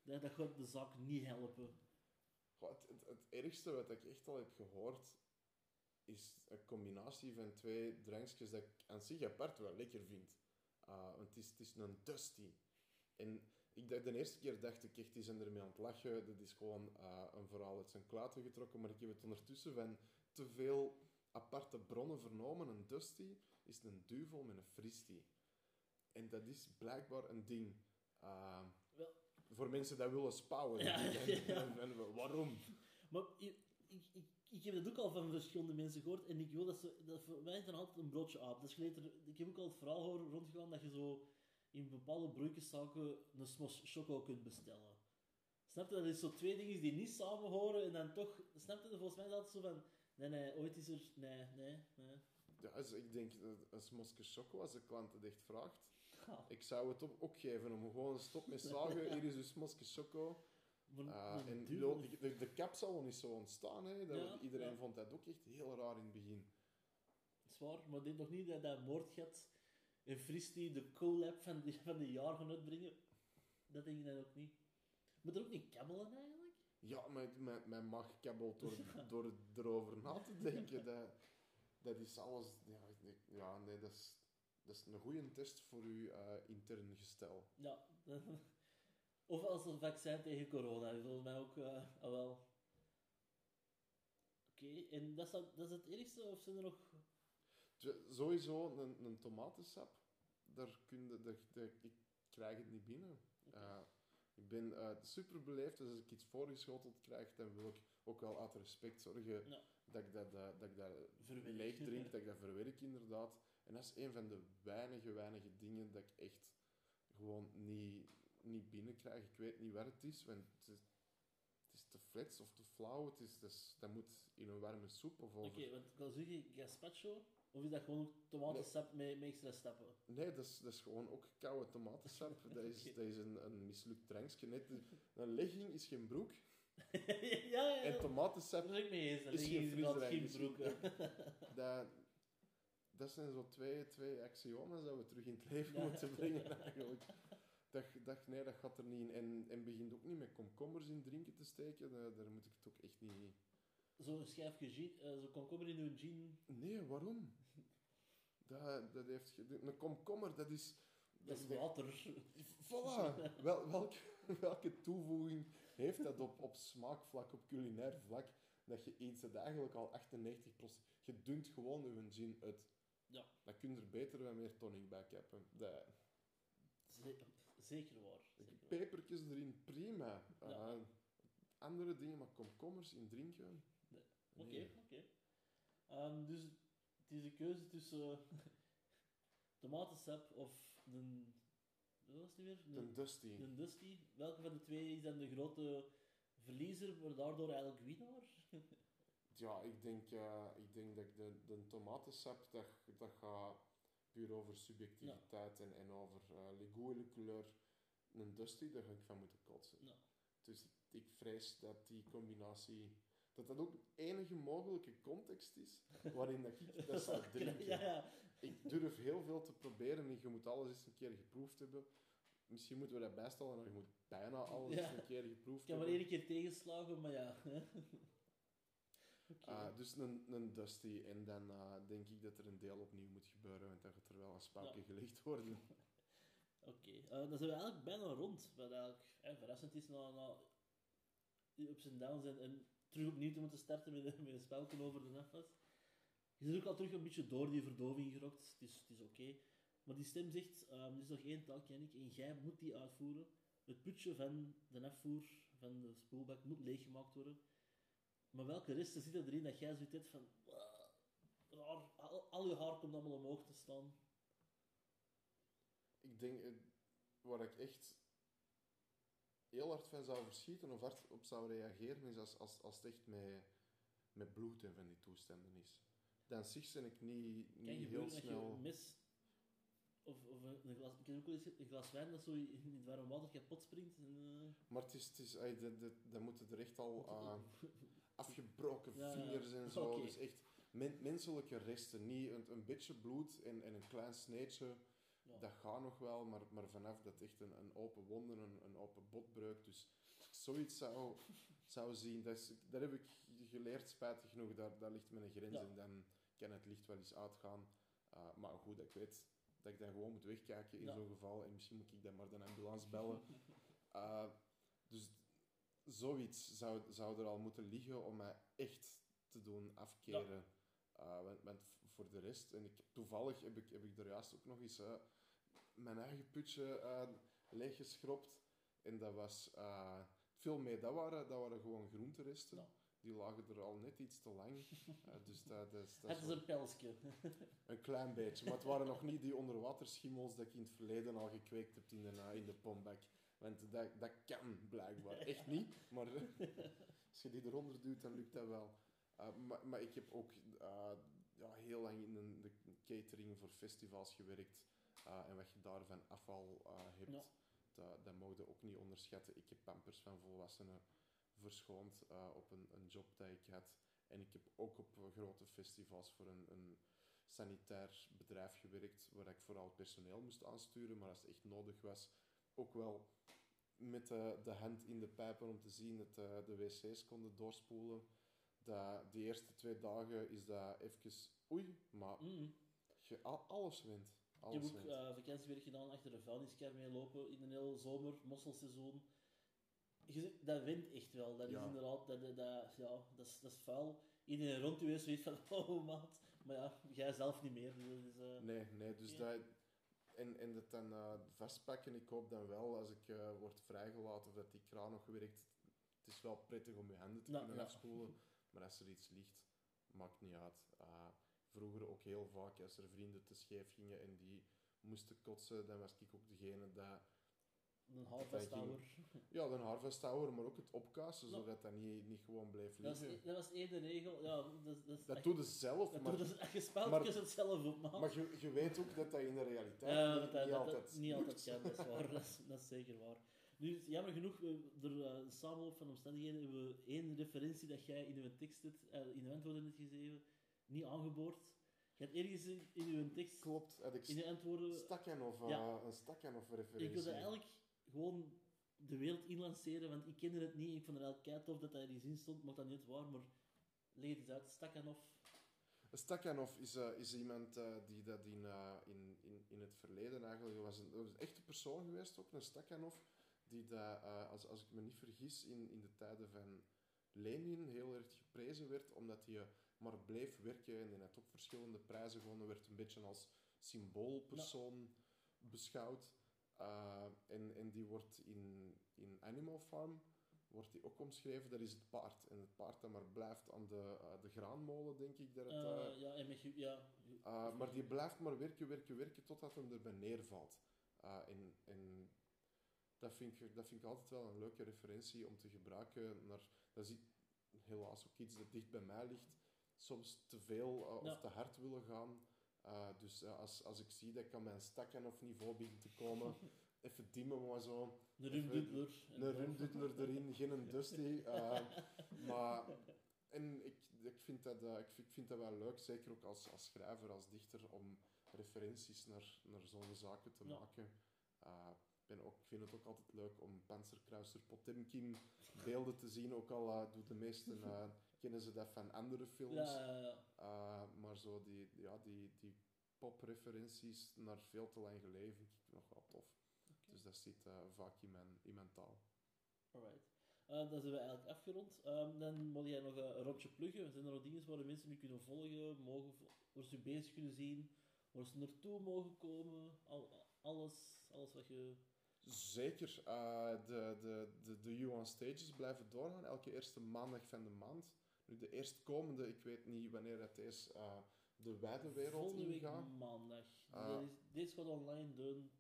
S1: Dat, dat gaat de zaak niet helpen.
S2: Het, ergste wat ik echt al heb gehoord, is een combinatie van twee drankjes dat ik aan zich apart wel lekker vind. Uh, want het is, het is een Dusty. En ik dacht, de eerste keer dacht ik echt, die zijn ermee aan het lachen. Dat is gewoon uh, een verhaal uit zijn klaten getrokken. Maar ik heb het ondertussen van te veel aparte bronnen vernomen. Een Dusty is een duvel met een fristie. En dat is blijkbaar een ding. Uh,
S1: Wel.
S2: Voor mensen die willen spouwen.
S1: Ja,
S2: En-
S1: ja.
S2: en- en waarom?
S1: Maar ik, ik, ik, heb dat ook al van verschillende mensen gehoord en ik wil dat ze, dat voor mij is dan altijd een broodje aap. Er- ik heb ook al het verhaal horen rondgegaan dat je zo in bepaalde broodjeszaken een smos choco kunt bestellen. Snap je? Dat is zo twee dingen die niet samen horen en dan toch, snap je? Volgens mij is dat zo van, nee, nee, ooit is er, nee, nee, nee.
S2: Ja, dus ik denk dat een smosje choco, als de klant het echt vraagt,
S1: Ja,
S2: ik zou het op, ook geven om gewoon stop met zagen. Hier is uw smosje choco.
S1: maar
S2: Uh,
S1: een
S2: en de, de, de cap zal niet zo ontstaan. Hè. Dat,
S1: Ja,
S2: iedereen vond dat ook echt heel raar in het begin.
S1: Zwaar, maar ik denk nog niet dat dat moordgat en Fristie de collab van de, van de jaar gaan uitbrengen. Dat denk ik dan ook niet. Moet er ook niet kabbelen eigenlijk?
S2: Ja, maar mijn, mijn maag kabbelt door, door erover na te denken. Dat, dat is alles... Ja, ja nee, dat is, dat is een goede test voor uw uh, intern gestel.
S1: Ja. of als een vaccin tegen corona, volgens mij ook eh, ah, wel. Oké, en dat is, dat, is het ergste, of zijn er nog...
S2: Sowieso een, een tomatensap. Daar kun je, dat, ik krijg het niet binnen. Uh, ik ben eh, super beleefd, dus als ik iets voorgeschoteld krijg, dan wil ik ook wel uit respect zorgen
S1: Ja.
S2: dat ik dat, eh, dat ik dat leeg drink, dat ik dat verwerk inderdaad. En dat is een van de weinige, weinige dingen dat ik echt gewoon niet, niet binnenkrijg. Ik weet niet waar het is, want het is, het is te flats of te flauw. Het is, dat, is- dat moet in een warme soep of
S1: Oké,
S2: over...
S1: want ik wil zeggen gazpacho, of is dat gewoon tomatensap met, met extra stappen?
S2: Nee, dat is, dat is gewoon ook koude tomatensap. Dat is, dat is een, een mislukt drankje. Net, een legging is geen broek.
S1: ja, ja, ja.
S2: En tomatensap,
S1: ik mee eens. Dat
S2: is
S1: is
S2: geen frisdrank,
S1: broeken.
S2: dat, dat zijn zo twee, twee axioma's dat we terug in het leven
S1: Ja.
S2: moeten brengen eigenlijk. Dat, dacht, nee, dat gaat er niet in. En, en begint ook niet met komkommers in drinken te steken. Daar, daar moet ik het ook echt niet...
S1: Zo'n schijfje gin, eh, zo komkommer in uw gin,
S2: Nee, waarom? Dat, dat heeft... Een komkommer, dat is...
S1: dat is water.
S2: Voilà! Wel, welk, welke toevoeging heeft dat op, op smaakvlak, op culinair vlak, dat je iets dat eigenlijk al 98%... Je dunt gewoon je zin uit.
S1: Ja.
S2: Dan kun je er beter wat meer tonic bij hebben. Dat,
S1: Ze- zeker waar. Zeker waar.
S2: pepertjes erin, prima.
S1: Ja.
S2: Uh, andere dingen, maar komkommers in drinken...
S1: Nee. Oké,
S2: Nee.
S1: oké. Ehm, dus het is een keuze tussen tomatensap of een... Wat was het weer?
S2: De Dusty.
S1: Een Dusty. Welke van de twee is dan de grote verliezer, maar daardoor eigenlijk winnaar?
S2: Ja, ik denk, eh, ik denk dat de, de tomatensap, dat, dat gaat puur over subjectiviteit en, en over uh, kleur. Een Dusty, daar ga ik van moeten kotsen.
S1: Ja.
S2: Dus ik, ik vrees dat die combinatie... Dat dat ook de enige mogelijke context is waarin dat ik dat zou drinken.
S1: ja, ja.
S2: Ik durf heel veel te proberen en je moet alles eens een keer geproefd hebben. Misschien moeten we dat bijstellen, maar je moet bijna alles
S1: Ja.
S2: eens een keer geproefd
S1: Ik heb maar
S2: hebben.
S1: één keer tegenslagen, maar ja.
S2: Ah, dus een, een Dusty. En dan eh, denk ik dat er een deel opnieuw moet gebeuren, want dan gaat er wel een spouwje gelegd worden.
S1: Oké, eh, dan zijn we eigenlijk bijna rond. Wat eigenlijk eh, verrassend is na, na ups en downs en, en terug opnieuw te moeten starten met, een- met over de nefas. Je zit ook al terug een beetje door die verdoving gerokt. Het is, het is oké. Maar die stem zegt, ehm, er is nog één taak, Jannik, en jij moet die uitvoeren. Het putje van de afvoer van de spoelbak moet leeggemaakt worden. Maar welke resten zitten erin dat jij zoiets hebt van... "Wah, raar, al, je haar komt allemaal omhoog te staan.
S2: Ik denk, eh, waar ik echt heel hard van zou verschieten of hard op zou reageren, is als, als, als het echt met, met bloed en van die toestanden is. Dan zich ben ik niet, niet
S1: je
S2: heel
S1: je
S2: snel...
S1: een mes Of, of een, glas, ik heb ook wel eens een glas wijn dat zo in het warm water kapot springt. En, eh,
S2: Maar het is, het is, ey, de, de, dan moeten er echt al afgebroken
S1: Ja,
S2: vingers en zo. Dus echt men- menselijke resten. Niet een, een beetje bloed en, en een klein sneetje.
S1: Ja.
S2: Dat gaat nog wel, maar, maar vanaf dat echt een, een open wonde, een, een open botbreuk. Dus als ik zoiets zou, zou zien, dat, is, dat heb ik geleerd, spijtig genoeg. Daar, daar ligt mijn grens
S1: Ja.
S2: en dan kan het licht wel eens uitgaan. Uh, maar goed, ik weet dat ik dan gewoon moet wegkijken in
S1: Ja.
S2: zo'n geval. En misschien moet ik dan maar de ambulance bellen. Uh, dus zoiets zou, zou er al moeten liggen om mij echt te doen afkeren. Uh, want, want voor de rest, en ik, toevallig heb ik, heb ik er juist ook nog eens mijn eigen putje uh, leeggeschropt. En dat was uh, veel mee. Dat waren, dat waren gewoon groenteresten.
S1: Ja.
S2: Die lagen er al net iets te lang. Uh, dus dat, dat, is- dat
S1: Het is een pelsje.
S2: een klein beetje. Maar het waren nog niet die onderwaterschimmels dat ik in het verleden al gekweekt heb in de, uh, in de pombak. Want dat, dat kan blijkbaar. Echt niet. Maar als je die eronder duwt, dan lukt dat wel. Uh, maar, maar ik heb ook uh, ja, heel lang in de catering voor festivals gewerkt. Uh, en wat je daar van afval uh, hebt,
S1: Ja.
S2: dat, dat mag je ook niet onderschatten. Ik heb pampers van volwassenen verschoond uh, op een, een job dat ik had. En ik heb ook op grote festivals voor een, een sanitair bedrijf gewerkt, waar ik vooral personeel moest aansturen, maar als het echt nodig was, ook wel met de, de hand in de pijpen om te zien dat uh, de wc's konden doorspoelen. Dat, die eerste twee dagen is dat even oei, maar
S1: Mm.
S2: je, al, alles wint.
S1: Ik heb ook
S2: wint.
S1: uh, vakantiewerk gedaan achter de vuilniskar mee lopen in de hele zomer, mosselseizoen. Je dat wint echt wel. Dat
S2: Ja.
S1: is inderdaad, dat, dat, dat- ja, dat is, dat is vuil. Iedereen rond u is zoiets van, oh maat. Maar ja, jij zelf niet meer. Dus, dat is, eh,
S2: Nee, nee, dus
S1: Ja.
S2: dat... En, en dat dan uh, vastpakken, ik hoop dan wel, als ik word vrijgelaten of dat die kraan nog werkt, het is wel prettig om je handen te
S1: Ja,
S2: kunnen
S1: ja.
S2: afspoelen, maar als er iets ligt, maakt niet uit. Vroeger ook heel vaak, als er vrienden te scheef gingen en die moesten kotsen, dan was ik ook degene dat...
S1: een halfvastouwer.
S2: Ja, de haarvastouwer, maar ook het opkassen, zodat dat niet, niet gewoon bleef
S1: Dat,
S2: liggen.
S1: is- dat was één de regel. Ja, dat, dat,
S2: Dat doe je zelf,
S1: dat
S2: maar,
S1: doe je- je
S2: maar-
S1: het zelf op, maat.
S2: maar je, je weet ook dat dat in de realiteit
S1: Ja,
S2: niet,
S1: dat, dat,
S2: niet
S1: dat-
S2: altijd
S1: niet altijd kan, dat is waar. Dat is, dat is zeker waar. Nu, jammer genoeg, door eh, een samenloop van omstandigheden hebben we één referentie dat jij in uw tekst hebt, in de antwoorden net gegeven, niet aangeboord. Je hebt ergens in, in uw tekst,
S2: Klopt, had ik
S1: in de antwoorden,
S2: Stakhanov, uh,
S1: Ja.
S2: een Stakhanov
S1: ik
S2: referentie.
S1: wil dat eigenlijk gewoon de wereld inlanceren, want ik kende het niet. Ik vond het eigenlijk tof dat dat in die zin stond, maar dat niet waar, maar leg het eens uit. Stakhanov.
S2: Een Stakhanov is, uh, is iemand uh, die dat in, uh, in, in, in het verleden eigenlijk was een, een echte persoon geweest, ook een Stakhanov, die dat, als, als ik me niet vergis, in, in de tijden van Lenin heel erg geprezen werd, omdat hij maar bleef werken en hij had ook verschillende prijzen gewonnen, werd een beetje als symboolpersoon beschouwd. Uh, en, en die wordt in, in Animal Farm wordt die ook omschreven, dat is het paard. En het paard dat maar blijft aan de, uh, de graanmolen, denk ik dat het... uh,
S1: Eh, ja, en met, ja,
S2: maar die blijft maar werken, werken, werken, totdat hem erbij neervalt. En en dat, vind ik, dat vind ik altijd wel een leuke referentie om te gebruiken. Naar, dat is helaas ook iets dat dicht bij mij ligt. Soms te veel uh,
S1: Ja.
S2: of te hard willen gaan. Uh, dus uh, als, als ik zie dat ik aan mijn stakken of niveau begin te komen, even dimmen maar zo.
S1: Een rumdudler.
S2: Een rumdudler erin, geen een dusty. Maar en ik, ik, vind dat, ik, vind, ik vind dat wel leuk, zeker ook als, als schrijver, als dichter, om referenties naar, naar zo'n zaken te
S1: Ja.
S2: maken. Uh, ik ben ook, ik vind het ook altijd leuk om Panzerkruiser Potemkin beelden te zien, ook al uh, doen de meesten uh, kennen ze dat van andere films.
S1: Ja, ja, ja.
S2: Uh, maar zo die, ja, die, die popreferenties naar veel te lang geleden vind ik nog wel tof. Dus dat zit uh, vaak in mijn, in mijn taal.
S1: Alright. Uh, dan zijn we eigenlijk afgerond. Um, dan moet jij nog uh, een rondje pluggen. Zijn er nog dingen waar de mensen nu kunnen volgen, mogen, waar ze bezig kunnen zien, waar ze naartoe mogen komen? Al, alles, alles wat je...
S2: Zeker. Uh, de, de, de, de You on Stages blijven doorgaan, elke eerste maandag van de maand. Nu, de eerstkomende, ik weet niet wanneer het is, uh, de wijde wereld
S1: Volgende week maandag. Deze, deze gaat online doen.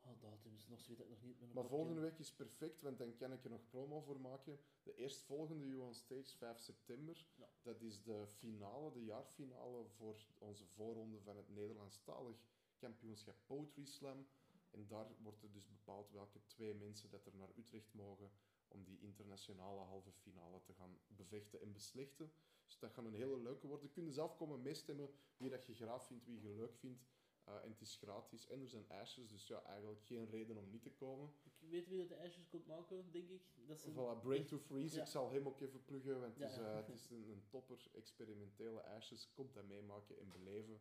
S1: Oh, datums nog, zo weet ik nog niet.
S2: Maar volgende week is perfect, want dan kan ik er nog promo voor maken. De eerstvolgende You on Stage, 5 september.
S1: Ja.
S2: Dat is de finale, de jaarfinale voor onze voorronde van het Nederlandstalig kampioenschap Poetry Slam. En daar wordt er dus bepaald welke twee mensen dat er naar Utrecht mogen om die internationale halve finale te gaan bevechten en beslechten. Dus dat gaat een hele leuke worden. Je kunt zelf komen meestemmen wie dat je graag vindt, wie je leuk vindt. Uh, en het is gratis en er zijn ijsjes, dus ja, eigenlijk geen reden om niet te komen.
S1: Ik weet wie dat de ijsjes komt maken, denk ik. Dat is een-
S2: Voilà, Brain to Freeze,
S1: Ja.
S2: ik zal hem ook even pluggen, want het is,
S1: ja.
S2: eh, het is een, een topper, experimentele ijsjes. Komt dat meemaken en beleven.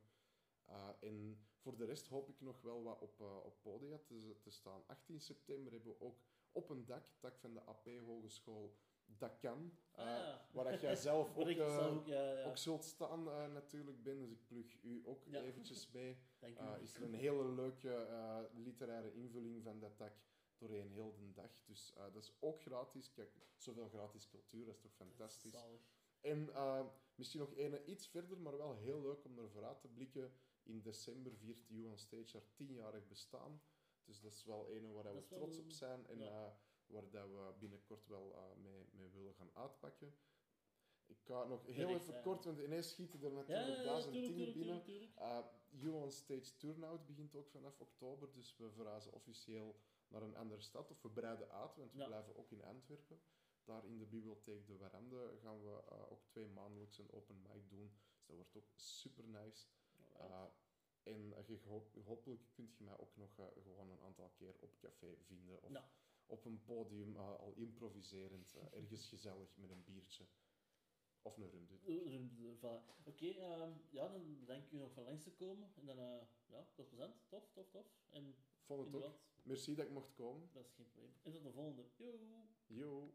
S2: Uh, en voor de rest hoop ik nog wel wat op, op podia te, te staan. 18 september hebben we ook op een dak, dak van de AP Hogeschool, dat kan.
S1: Ah,
S2: Uh,
S1: ja.
S2: Waar dat jij zelf ook, uh,
S1: zelf ook, ja, ja.
S2: ook zult staan uh, natuurlijk, Ben. Dus ik plug u ook eventjes mee.
S1: Dank u.
S2: Is er een hele leuke literaire invulling van dat dak doorheen heel de dag. Dus dat is ook gratis. Kijk, zoveel gratis cultuur, dat is toch fantastisch. En uh, misschien nog een iets verder, maar wel heel leuk om naar vooruit te blikken. In december viert on Stage haar tienjarig bestaan. Dus dat is wel een waar we trots op zijn en
S1: ja.
S2: uh, waar dat we binnenkort wel uh, mee, mee willen gaan uitpakken. Ik ga nog heel even
S1: ja.
S2: kort, want ineens schieten er natuurlijk
S1: ja,
S2: duizend
S1: tuurlijk,
S2: dingen
S1: tuurlijk,
S2: binnen.
S1: tuurlijk.
S2: Uh, Stage Turnout begint ook vanaf oktober, dus we verhuizen officieel naar een andere stad. Of we breiden uit, want we blijven ook in Antwerpen. Daar in de bibliotheek De Warande gaan we ook twee maandelijks een open mic doen. Dus dat wordt ook super nice. Uh, en je hopelijk kunt je mij ook nog uh, gewoon een aantal keer op café vinden. Of op een podium, uh, al improviserend, uh, ergens gezellig met een biertje. Of een runde.
S1: Eh, eh, voilà. Oké, ehm, ja, dan bedank ik u nog van langs te komen. En dan, eh, ja, dat was. Tof, tof, tof. En
S2: Vond het ook. Merci dat ik mocht komen.
S1: dat is geen probleem. En tot de volgende. Yo!
S2: Yo.